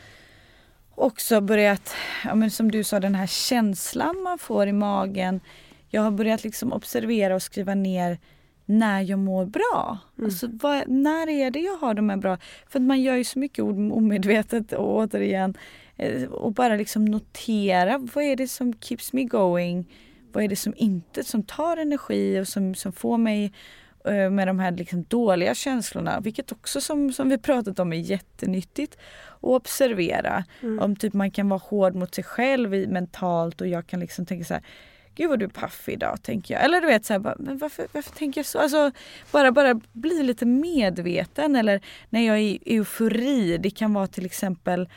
också börjat, ja, men som du sa, den här känslan man får i magen. Jag har börjat liksom observera och skriva ner när jag mår bra. Alltså, vad, när är det jag har de här bra... För man gör ju så mycket ord omedvetet och återigen. eh, Och bara liksom notera, vad är det som keeps me going? Vad är det som inte, som tar energi och som, som får mig med de här liksom dåliga känslorna, vilket också som, som vi pratat om är jättenyttigt att observera. Om typ man kan vara hård mot sig själv mentalt och jag kan liksom tänka så här Gud vad du är paff idag tänker jag. Eller du vet så här, bara, men varför, varför tänker jag så? Alltså bara, bara bli lite medveten eller när jag är i eufori. Det kan vara till exempel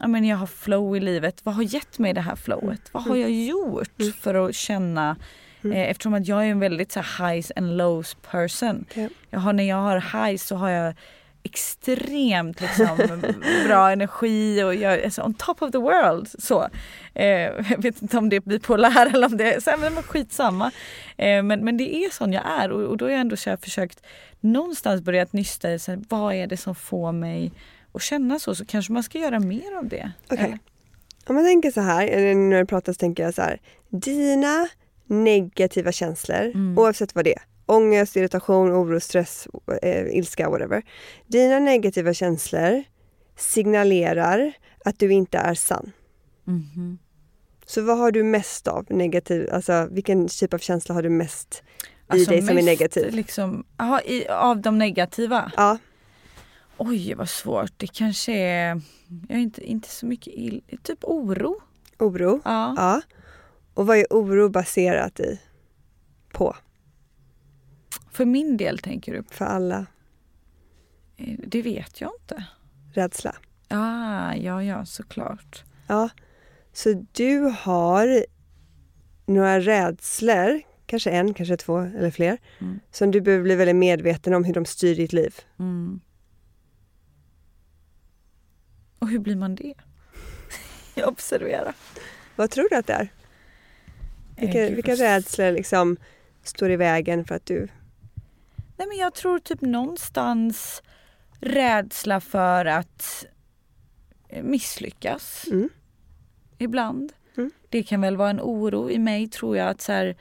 ja, men jag har flow i livet. Vad har gett mig det här flowet? Vad har jag gjort för att känna Eh, eftersom att jag är en väldigt så här, highs and lows person. Ja. Jag har, när jag har highs så har jag extremt liksom, bra energi och jag är så on top of the world. Så. Eh, jag vet inte om det är bipolär eller om det är så här, men skitsamma. Eh, men, men det är sån jag är och, och då har jag ändå så här, försökt någonstans börjat nysta i så här, vad är det som får mig att känna så. Så kanske man ska göra mer av det. Eller? Om man tänker så här, eller när du pratar så tänker jag så här. Dina negativa känslor, oavsett vad det är. Ångest, irritation, oro, stress, eh, ilska, whatever. Dina negativa känslor signalerar att du inte är sann. Mhm. Så vad har du mest av negativ, alltså vilken typ av känsla har du mest i Alltså dig som är mest negativ? Liksom, aha, i, av de negativa? Ja, Oj vad svårt. Det kanske är, jag är inte, inte så mycket ill, typ oro. oro. Ja. Ja. Och vad är oro baserat i? På? För min del tänker du? För alla? Eh, Det vet jag inte. Rädsla? Ah, ja, ja, såklart. Ja. Så du har några rädslor, kanske en, kanske två eller fler, Mm. som du behöver bli väldigt medveten om hur de styr ditt liv. Mm. Och hur blir man det? jag observerar. Vad tror du att det är? Vilka, vilka rädslor liksom står i vägen för att du... Nej men jag tror typ någonstans rädsla för att eh, misslyckas. Mm. Ibland. Mm. Det kan väl vara en oro i mig tror jag att så här,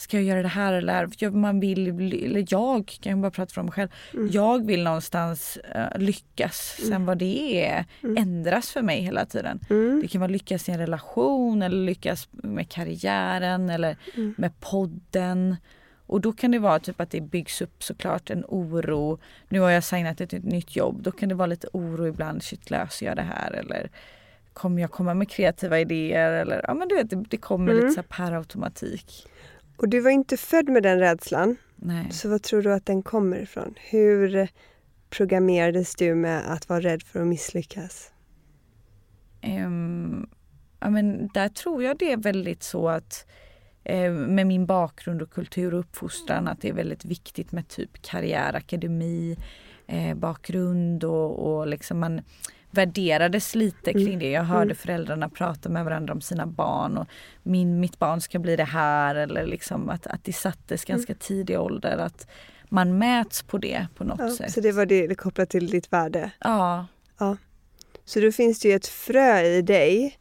ska jag göra det här eller man vill, eller jag kan jag bara prata för mig själv. Mm. Jag vill någonstans eh, lyckas. Sen vad det är ändras för mig hela tiden. Mm. Det kan vara lyckas i en relation eller lyckas med karriären eller Mm. med podden. Och då kan det vara typ att det byggs upp såklart en oro. Nu har jag signat ett nytt jobb. Då kan det vara lite oro ibland. Shit, löser jag det här? Eller kommer jag komma med kreativa idéer? Eller ja men du vet, det, det kommer Mm. lite så här per automatik. Och du var inte född med den rädslan, Nej. så vad tror du att den kommer ifrån? Hur programmerades du med att vara rädd för att misslyckas? Ehm, ja, men där tror jag det är väldigt så att eh, med min bakgrund och kultur och uppfostran att det är väldigt viktigt med typ karriär, akademi, eh, bakgrund och, och liksom man värderades lite kring det. Jag hörde föräldrarna prata med varandra om sina barn och min, mitt barn ska bli det här eller liksom att, att det sattes ganska tidig ålder att man mäts på det på något Ja, sätt. så det var det, det kopplat till ditt värde. Ja, Så då finns det ju ett frö i dig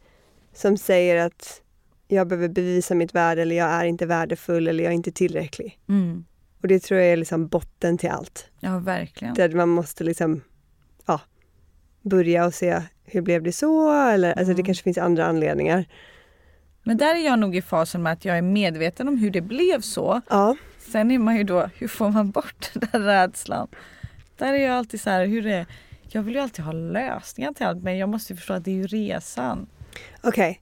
som säger att jag behöver bevisa mitt värde eller jag är inte värdefull eller jag är inte tillräcklig. Mm. Och det tror jag är liksom botten till allt. Ja, verkligen. Där man måste liksom, ja, börja och se hur blev det så? Eller, alltså det Mm. kanske finns andra anledningar. Men där är jag nog i fasen med att jag är medveten om hur det blev så. Ja, Sen är man ju då, hur får man bort den där rädslan? Där är jag alltid så här, hur det är. Jag vill ju alltid ha lösningar till allt men jag måste ju förstå att det är ju resan. okej.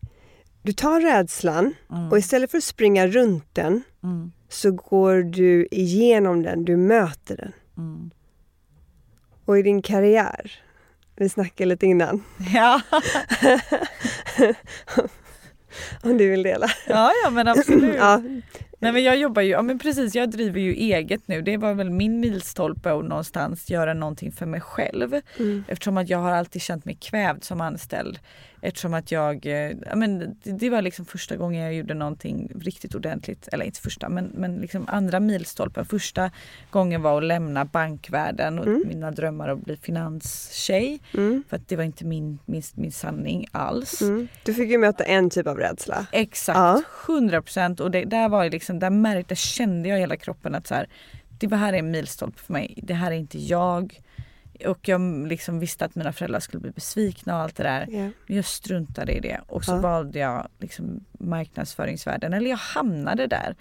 Du tar rädslan och istället för att springa runt den Mm. så går du igenom den, du möter den. Mm. Och i din karriär, vi snackade lite innan, Ja. om du vill dela. ja, ja men absolut. Ja, Nej men jag jobbar ju, ja men precis jag driver ju eget nu. Det var väl min milstolpe att någonstans göra någonting för mig själv. Mm. Eftersom att jag har alltid känt mig kvävd som anställd. Eftersom att jag, eh, ja men det, var liksom första gången jag gjorde någonting riktigt ordentligt. Eller inte första men, men liksom andra milstolpen. Första gången var att lämna bankvärlden och mina drömmar att bli finanstjej. Mm. För att det var inte min, min, min sanning alls. Mm. Du fick ju möta en typ av rädsla. Exakt, Ja. 100 procent. Och det, där var ju liksom, där märkte, där kände jag i hela kroppen att så här, det här är en milstolpe för mig. Det här är inte jag. Och jag liksom visste att mina föräldrar skulle bli besvikna och allt det där. Men jag struntade i det och så Ja. valde jag liksom marknadsföringsvärlden. Eller jag hamnade där.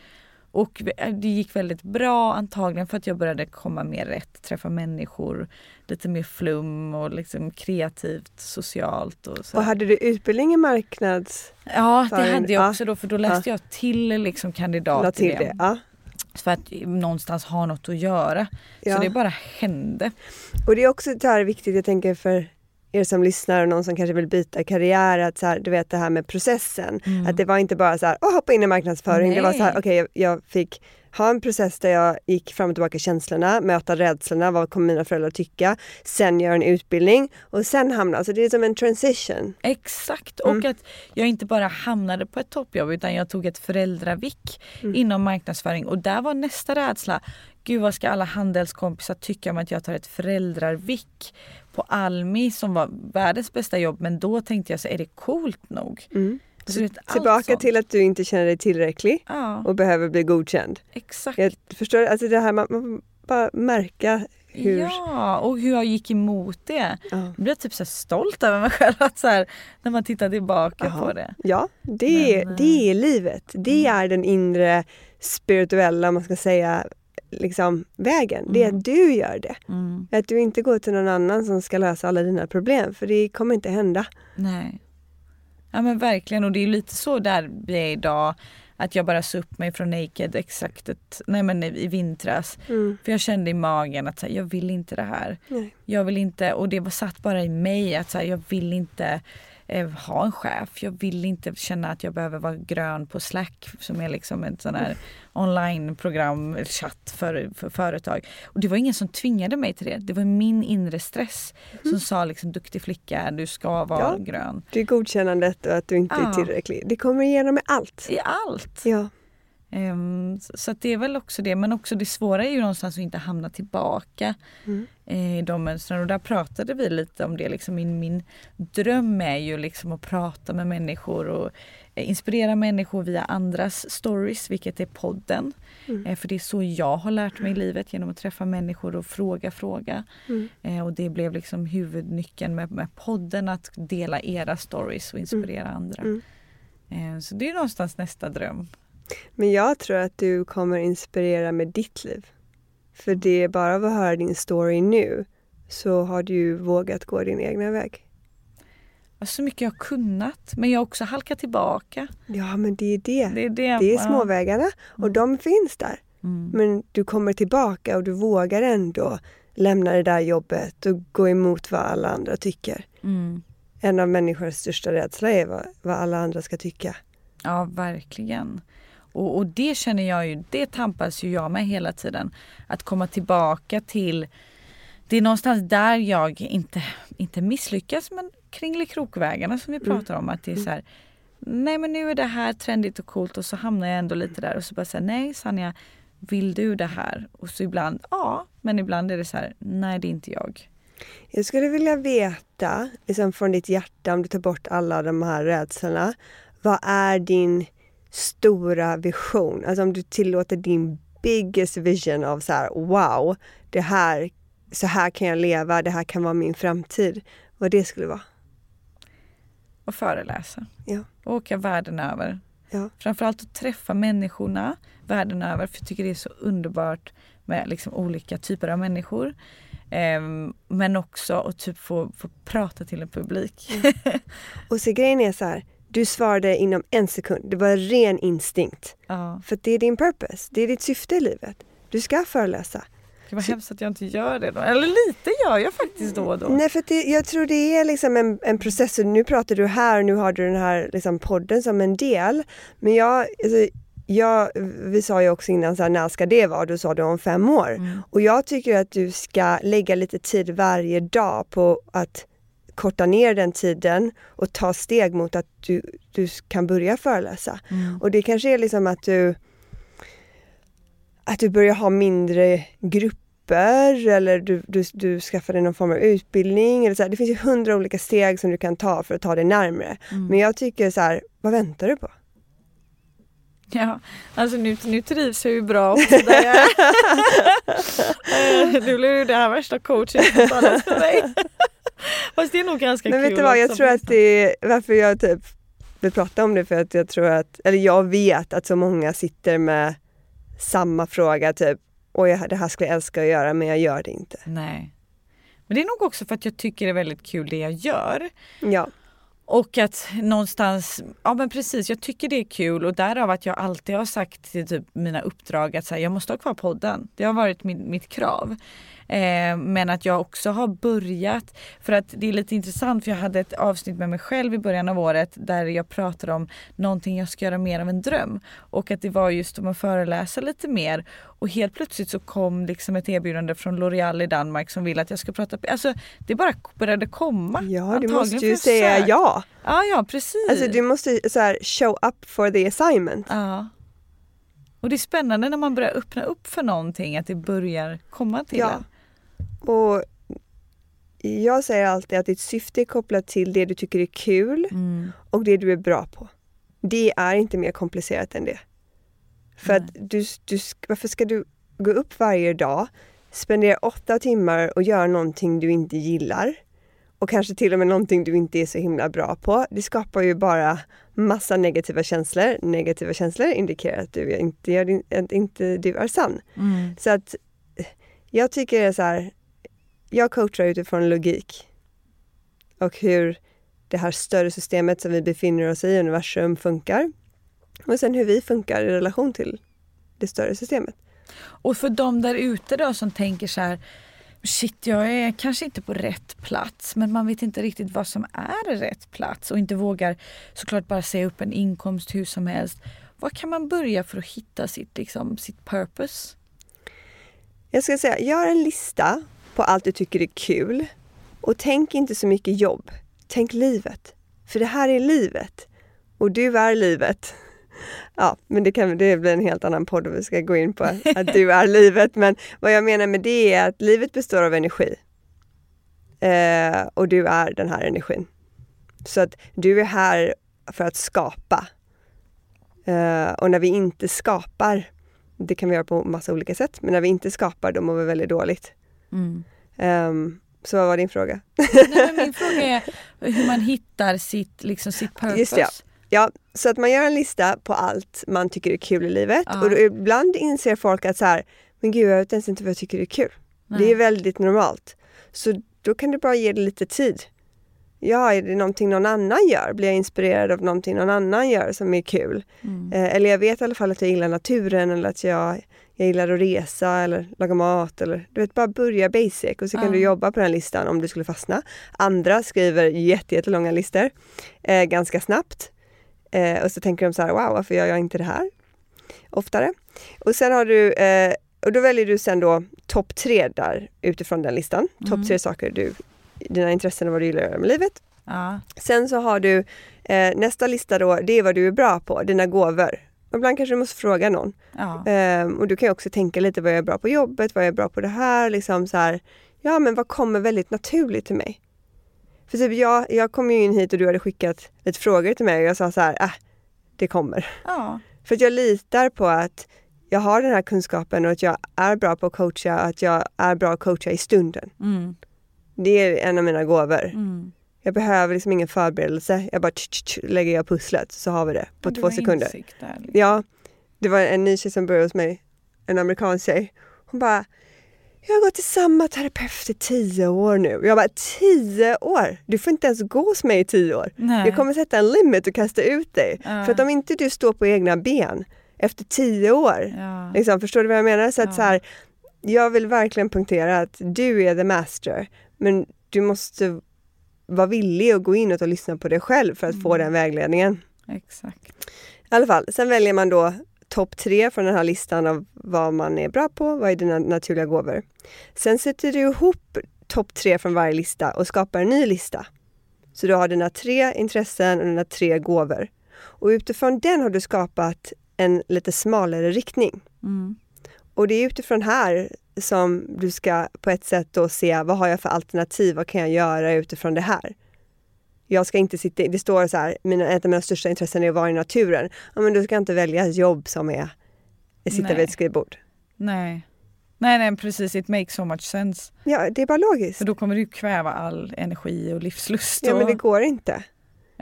Och det gick väldigt bra antagligen för att jag började komma mer rätt, träffa människor, lite mer flum och liksom kreativt, socialt. Och så. Och hade du utbildning i marknads... Ja, det hade jag ja. också då för då läste jag till liksom kandidat till det. det? För att någonstans ha något att göra. Ja. Så det bara hände. Och det är också det här viktigt, jag tänker för er som lyssnar och någon som kanske vill byta karriär, att så här, du vet det här med processen. Att det var inte bara så här, åh hoppa in i marknadsföring. Det var så här, Nej. okej jag, jag fick ha en process där jag gick fram och tillbaka känslorna, möta rädslorna, vad kommer mina föräldrar tycka, sen göra en utbildning och sen hamna, alltså det är som en transition. Exakt. Mm. Och att jag inte bara hamnade på ett toppjobb utan jag tog ett föräldravick Mm. inom marknadsföring. Och där var nästa rädsla. Gud vad ska alla handelskompisar tycka om att jag tar ett föräldravick på Almi som var världens bästa jobb. Men då tänkte jag så är det coolt nog? Mm. Vet, Tillbaka till att du inte känner dig tillräcklig Ja, och behöver bli godkänd. exakt. Jag förstår, alltså det här man, man bara märka hur... Ja, och hur jag gick emot det. Ja. Jag blev typ så stolt över mig själv att så här, när man tittar tillbaka Jaha. på det. Ja, det, Men, eh, det är livet. Det är den inre spirituella, om man ska säga, liksom, vägen. Det är att du gör det. Mm. Att du inte går till någon annan som ska lösa alla dina problem, för det kommer inte hända. Nej. Ja men verkligen och det är lite så där vi är idag. Att jag bara sa upp mig från Naked exakt ett, nej men i vintras. Mm. För jag kände i magen att så här, jag vill inte det här. Nej. Jag vill inte, och det var satt bara i mig att så här, jag vill inte eh, ha en chef. Jag vill inte känna att jag behöver vara grön på Slack som är liksom ett sån här onlineprogram, chatt för, för företag. Och det var ingen som tvingade mig till det. Det var min inre stress som sa liksom duktig flicka, du ska vara Ja. grön. Det är godkännandet och att du inte är Ja. tillräcklig. Det kommer igenom med allt. I allt. Ja. Ehm, så det är väl också det. Men också det svåra är ju någonstans att inte hamna tillbaka Mm. i de mönstren. Och där pratade vi lite om det. Liksom min, min dröm är ju liksom att prata med människor och eh, inspirera människor via andras stories, vilket är podden. Mm. Eh, för det är så jag har lärt mig i livet genom att träffa människor och fråga, fråga. Mm. Eh, och det blev liksom huvudnyckeln med, med podden, att dela era stories och inspirera andra. Mm. Så det är någonstans nästa dröm. Men jag tror att du kommer inspirera med ditt liv. För det är bara av att höra din story nu så har du vågat gå din egna väg. Så mycket jag har kunnat men jag har också halkat tillbaka. Ja, men det är det. Det är, det. Det är småvägarna och de finns där. Mm. Men du kommer tillbaka och du vågar ändå lämna det där jobbet och gå emot vad alla andra tycker. Mm. En av människors största rädsla är vad, vad alla andra ska tycka. Ja, verkligen. Och, och det känner jag ju, det tampas ju jag med hela tiden. Att komma tillbaka till, det är någonstans där jag inte, inte misslyckas men kringelikrokvägarna som vi pratar om. Att det är så här, nej men nu är det här trendigt och coolt och så hamnar jag ändå lite där och så bara säga nej Sanja, vill du det här? Och så ibland, ja, men ibland är det så här, nej det är inte jag. Jag skulle vilja veta, liksom från ditt hjärta, om du tar bort alla de här rädslorna. Vad är din stora vision? Alltså om du tillåter din biggest vision av så här, wow, det här, så här kan jag leva, det här kan vara min framtid. Vad det skulle vara. Och föreläsa. Ja. Och åka världen över. Ja. Framförallt att träffa människorna världen över. För jag tycker det är så underbart med liksom olika typer av människor. Ehm, men också att typ få, få prata till en publik. Och så grejen är så här, du svarade inom en sekund. Det var ren instinkt. ja. För det är din purpose, det är ditt syfte i livet. Du ska föreläsa. Det var hemskt att jag inte gör det då. Eller lite gör jag faktiskt då och då. Nej, för det, jag tror det är liksom en, en process. Nu pratar du här och nu har du den här liksom podden som en del. Men jag, alltså, jag, vi sa ju också innan, så här, när ska det vara? Du sa det om fem år. Mm. Och jag tycker att du ska lägga lite tid varje dag på att korta ner den tiden och ta steg mot att du, du kan börja föreläsa. Mm. Och det kanske är liksom att du att du börjar ha mindre grupper eller du, du, du skaffar dig någon form av utbildning. Eller så här. Det finns ju hundra olika steg som du kan ta för att ta dig närmre. Mm. Men jag tycker så här, vad väntar du på? Ja, alltså nu, nu trivs jag ju bra också där jag är. Eh, Nu blev ju det här värsta coaching-samtalet för mig. Fast det är nog ganska Men kul vet du vad, jag tror att det är varför jag typ vill prata om det för att jag tror att, eller jag vet att så många sitter med samma fråga typ, oj det här skulle jag älska att göra men jag gör det inte. Nej. Men det är nog också för att jag tycker det är väldigt kul det jag gör. Ja, Och att någonstans, ja men precis, jag tycker det är kul och därav att jag alltid har sagt till typ mina uppdrag att så här, jag måste ha kvar podden. Det har varit min, mitt krav. Eh, men att jag också har börjat, för att det är lite intressant för jag hade ett avsnitt med mig själv i början av året där jag pratade om någonting jag ska göra mer av en dröm. Och att det var just om att föreläsa lite mer. Och helt plötsligt så kom liksom ett erbjudande från L'Oreal i Danmark som vill att jag ska prata, alltså det bara började komma. ja du Antagligen måste ju säga sökt. ja. Ja, ja precis. Alltså du måste så här, show up for the assignment. Ja. Och det är spännande när man börjar öppna upp för någonting, att det börjar komma till Ja. en. Och jag säger alltid att ditt syfte är kopplat till det du tycker är kul Mm. och det du är bra på. Det är inte mer komplicerat än det. För Nej. att du, du, varför ska du gå upp varje dag, spendera åtta timmar och göra någonting du inte gillar och kanske till och med någonting du inte är så himla bra på. Det skapar ju bara massa negativa känslor. Negativa känslor indikerar att du inte, att inte du är sann. Mm. Så att jag tycker det är så här, jag coachar utifrån logik och hur det här större systemet som vi befinner oss i, universum, funkar. Och sen hur vi funkar i relation till det större systemet. Och för de där ute då som tänker så här Shit, jag är kanske inte på rätt plats men man vet inte riktigt vad som är rätt plats och inte vågar såklart bara säga upp en inkomst hur som helst. Var kan man börja för att hitta sitt, liksom, sitt purpose? Jag ska säga, gör en lista på allt du tycker är kul och tänk inte så mycket jobb. Tänk livet. För det här är livet. Och du är livet. Ja, men det, kan, det blir en helt annan podd vi ska gå in på att du är livet. Men vad jag menar med det är att livet består av energi. Eh, och du är den här energin. Så att du är här för att skapa. Eh, och när vi inte skapar, det kan vi göra på massa olika sätt, men när vi inte skapar då mår vi väldigt dåligt. Mm. Ehm, så vad var din fråga? Nej, min fråga är hur man hittar sitt, liksom, sitt purpose. Just ja. Ja, så att man gör en lista på allt man tycker är kul i livet Ja. och då ibland inser folk att så här, men gud jag vet ens inte vad jag tycker är kul. Det är väldigt normalt. Så då kan du bara ge det lite tid. Ja, är det någonting någon annan gör? Blir jag inspirerad av någonting någon annan gör som är kul? Mm. Eh, eller jag vet i alla fall att jag gillar naturen eller att jag, jag gillar att resa eller laga mat. Eller, du vet, bara börja basic och så kan Ja. du jobba på den listan om du skulle fastna. Andra skriver jätte, jättelånga listor eh, ganska snabbt. Eh, och så tänker de så här, wow, varför gör jag inte det här oftare? Och sen har du, eh, och då väljer du sen då topp tre där utifrån den listan. Topp tre saker du, dina intressen och vad du gillar att göra med livet. Ja. Sen så har du eh, nästa lista då, det är vad du är bra på, dina gåvor. Och ibland kanske du måste fråga någon. Ja. Ehm, och du kan ju också tänka lite vad jag är bra på jobbet, vad jag är bra på det här. Liksom så här Ja, men vad kommer väldigt naturligt till mig? För typ jag, jag kom ju in hit och du hade skickat lite frågor till mig och jag sa så här, äh, det kommer. Ja. För att jag litar på att jag har den här kunskapen och att jag är bra på att coacha, att jag är bra att coacha i stunden. Mm. Det är en av mina gåvor. Mm. Jag behöver liksom ingen förberedelse. Jag bara tch, tch, tch, lägger jag pusslet så har vi det på Ja, två sekunder. där, liksom. Ja, det var en ny tjej som började hos mig, en amerikansk tjej. Hon bara, jag har gått till samma terapeut i tio år nu. Jag bara, tio år? Du får inte ens gå hos mig i tio år. Nej. Jag kommer sätta en limit och kasta ut dig. Ja. För att om inte du står på egna ben efter tio år, Ja. liksom, förstår du vad jag menar? Så att Ja. så här, jag vill verkligen punktera att du är the master, men du måste vara villig att gå in och lyssna på dig själv för att få Mm. den vägledningen. Exakt. I alla fall, sen väljer man då topp tre från den här listan av vad man är bra på, vad är dina naturliga gåvor. Sen sätter du ihop topp tre från varje lista och skapar en ny lista. Så du har dina tre intressen och dina tre gåvor. Och utifrån den har du skapat en lite smalare riktning. Mm. Och det är utifrån här som du ska på ett sätt då se vad har jag för alternativ, vad kan jag göra utifrån det här? Jag ska inte sitta, det står så här, mina, ett av mina största intressen är att vara i naturen. Ja men du ska inte välja ett jobb som är att sitta Nej. vid ett skrivbord. Nej. Nej, nej, precis. It makes so much sense. Ja, det är bara logiskt. För då kommer du kväva all energi och livslust. Ja och... men det går inte.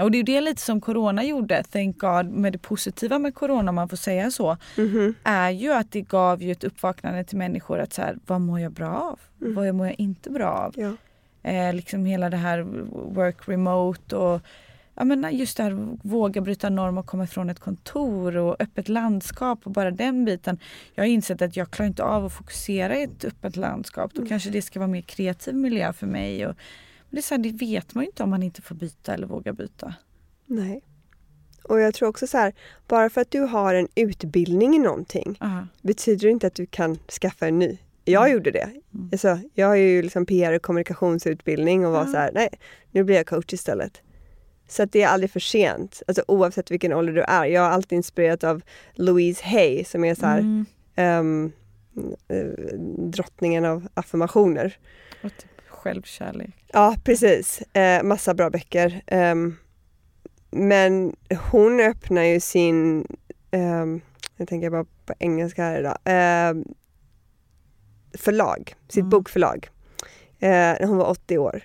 Och det är det lite som corona gjorde, thank God, med det positiva med corona om man får säga så, Mhm. är ju att det gav ju ett uppvaknande till människor att så här, vad mår jag bra av? Mm. Vad mår jag inte bra av? Ja. Eh, liksom hela det här work remote och ja, men just det här våga bryta norm och komma ifrån ett kontor och öppet landskap och bara den biten. Jag har insett att jag klarar inte av att fokusera i ett öppet landskap. Då kanske det ska vara mer kreativ miljö för mig. Och, det, är så här, det vet man ju inte om man inte får byta eller vågar byta. Nej. Och jag tror också så här, bara för att du har en utbildning i någonting Ja. betyder inte att du kan skaffa en ny. Jag Mm. gjorde det. Alltså, jag har ju liksom PR och kommunikationsutbildning och var Ja. så här, nej, nu blir jag coach istället. Så att det är aldrig för sent, alltså oavsett vilken ålder du är. Jag har alltid inspirerat av Louise Hay som är så här, Mm. eh, drottningen av affirmationer. Självkärlek. Ja, precis. Eh, massa bra böcker. Ehm, men hon öppnar ju sin, ehm, jag tänker bara på engelska här idag, ehm, förlag, sitt Mm. bokförlag. Eh, när hon var 80 år.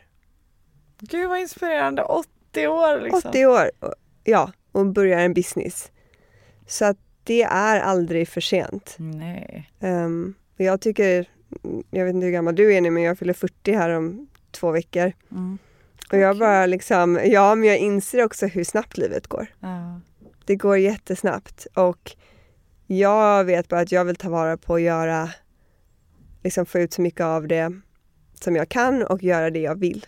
Gud vad inspirerande, 80 år liksom. 80 år, ja, och börjar en business. Så att det är aldrig för sent. Nej. Um, jag tycker, jag vet inte hur gammal du är nu, men jag fyller 40 här om två veckor. Mm. Och jag Okej. bara liksom, ja men jag inser också hur snabbt livet går. Ja. Det går jättesnabbt och jag vet bara att jag vill ta vara på att göra, liksom få ut så mycket av det som jag kan och göra det jag vill.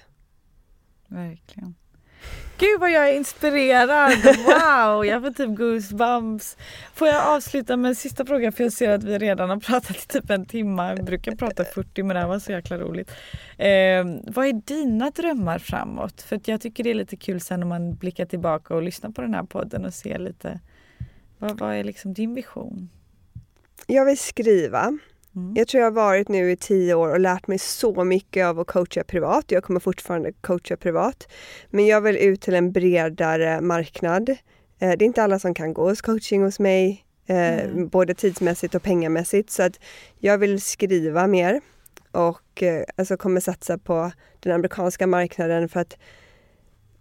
Verkligen. Gud vad jag är inspirerad! Wow! Jag får typ goosebumps. Får jag avsluta med en sista fråga för jag ser att vi redan har pratat i typ en timme. Vi brukar prata 40 men det här var så jäkla roligt. Eh, vad är dina drömmar framåt? För att jag tycker det är lite kul sen när man blickar tillbaka och lyssnar på den här podden och ser lite vad, vad är liksom din vision? Jag vill skriva. Mm. Jag tror jag har varit nu i tio år och lärt mig så mycket av att coacha privat. Jag kommer fortfarande coacha privat. Men jag vill ut till en bredare marknad. Eh, Det är inte alla som kan gå hos coaching hos mig, eh, Mm. både tidsmässigt och pengamässigt. Så att jag vill skriva mer och eh, alltså kommer satsa på den amerikanska marknaden för att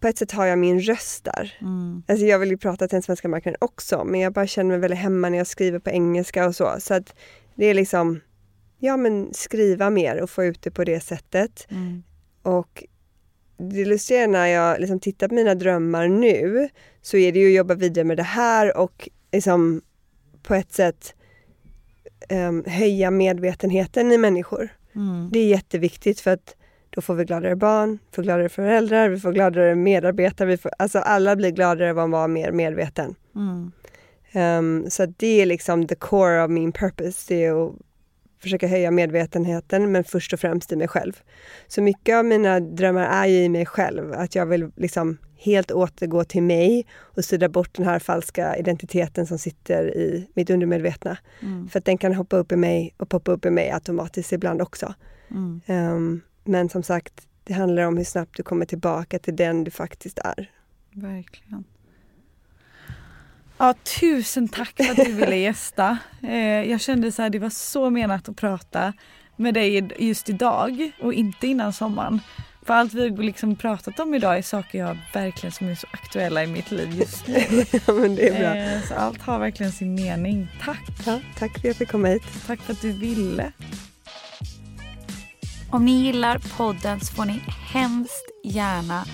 på ett sätt har jag min röst där. Mm. Alltså jag vill ju prata till den svenska marknaden också men jag bara känner mig väldigt hemma när jag skriver på engelska och så. Så att det är liksom, ja men skriva mer och få ut det på det sättet. Mm. Och det är när jag liksom tittar på mina drömmar nu så är det ju att jobba vidare med det här och liksom på ett sätt em, höja medvetenheten i människor. Mm. Det är jätteviktigt för att då får vi gladare barn, får gladare föräldrar, vi får gladare medarbetare, vi får, alltså alla blir gladare av att vara mer medveten. Mm. Um, så det är liksom the core of min purpose, det är att försöka höja medvetenheten men först och främst i mig själv. Så mycket av mina drömmar är ju i mig själv, att jag vill liksom helt återgå till mig och sudda bort den här falska identiteten som sitter i mitt undermedvetna. Mm. För att den kan hoppa upp i mig och poppa upp i mig automatiskt ibland också. Mm. Um, Men som sagt, det handlar om hur snabbt du kommer tillbaka till den du faktiskt är. Verkligen. Ja, tusen tack för att du ville gästa. Eh, jag kände så här, det var så menat att prata med dig just idag och inte innan sommaren. För allt vi liksom pratat om idag är saker jag verkligen som är så aktuella i mitt liv just nu. ja, men det är bra. Eh, så allt har verkligen sin mening. Tack! Ja, tack för att jag fick komma hit. Tack för att du ville. Om ni gillar podden så får ni hemskt gärna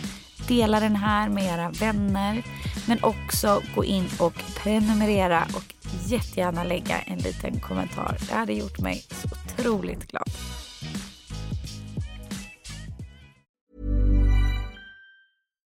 dela den här med era vänner. Men också gå in och prenumerera och jättegärna lägga en liten kommentar. Det hade gjort mig så otroligt glad.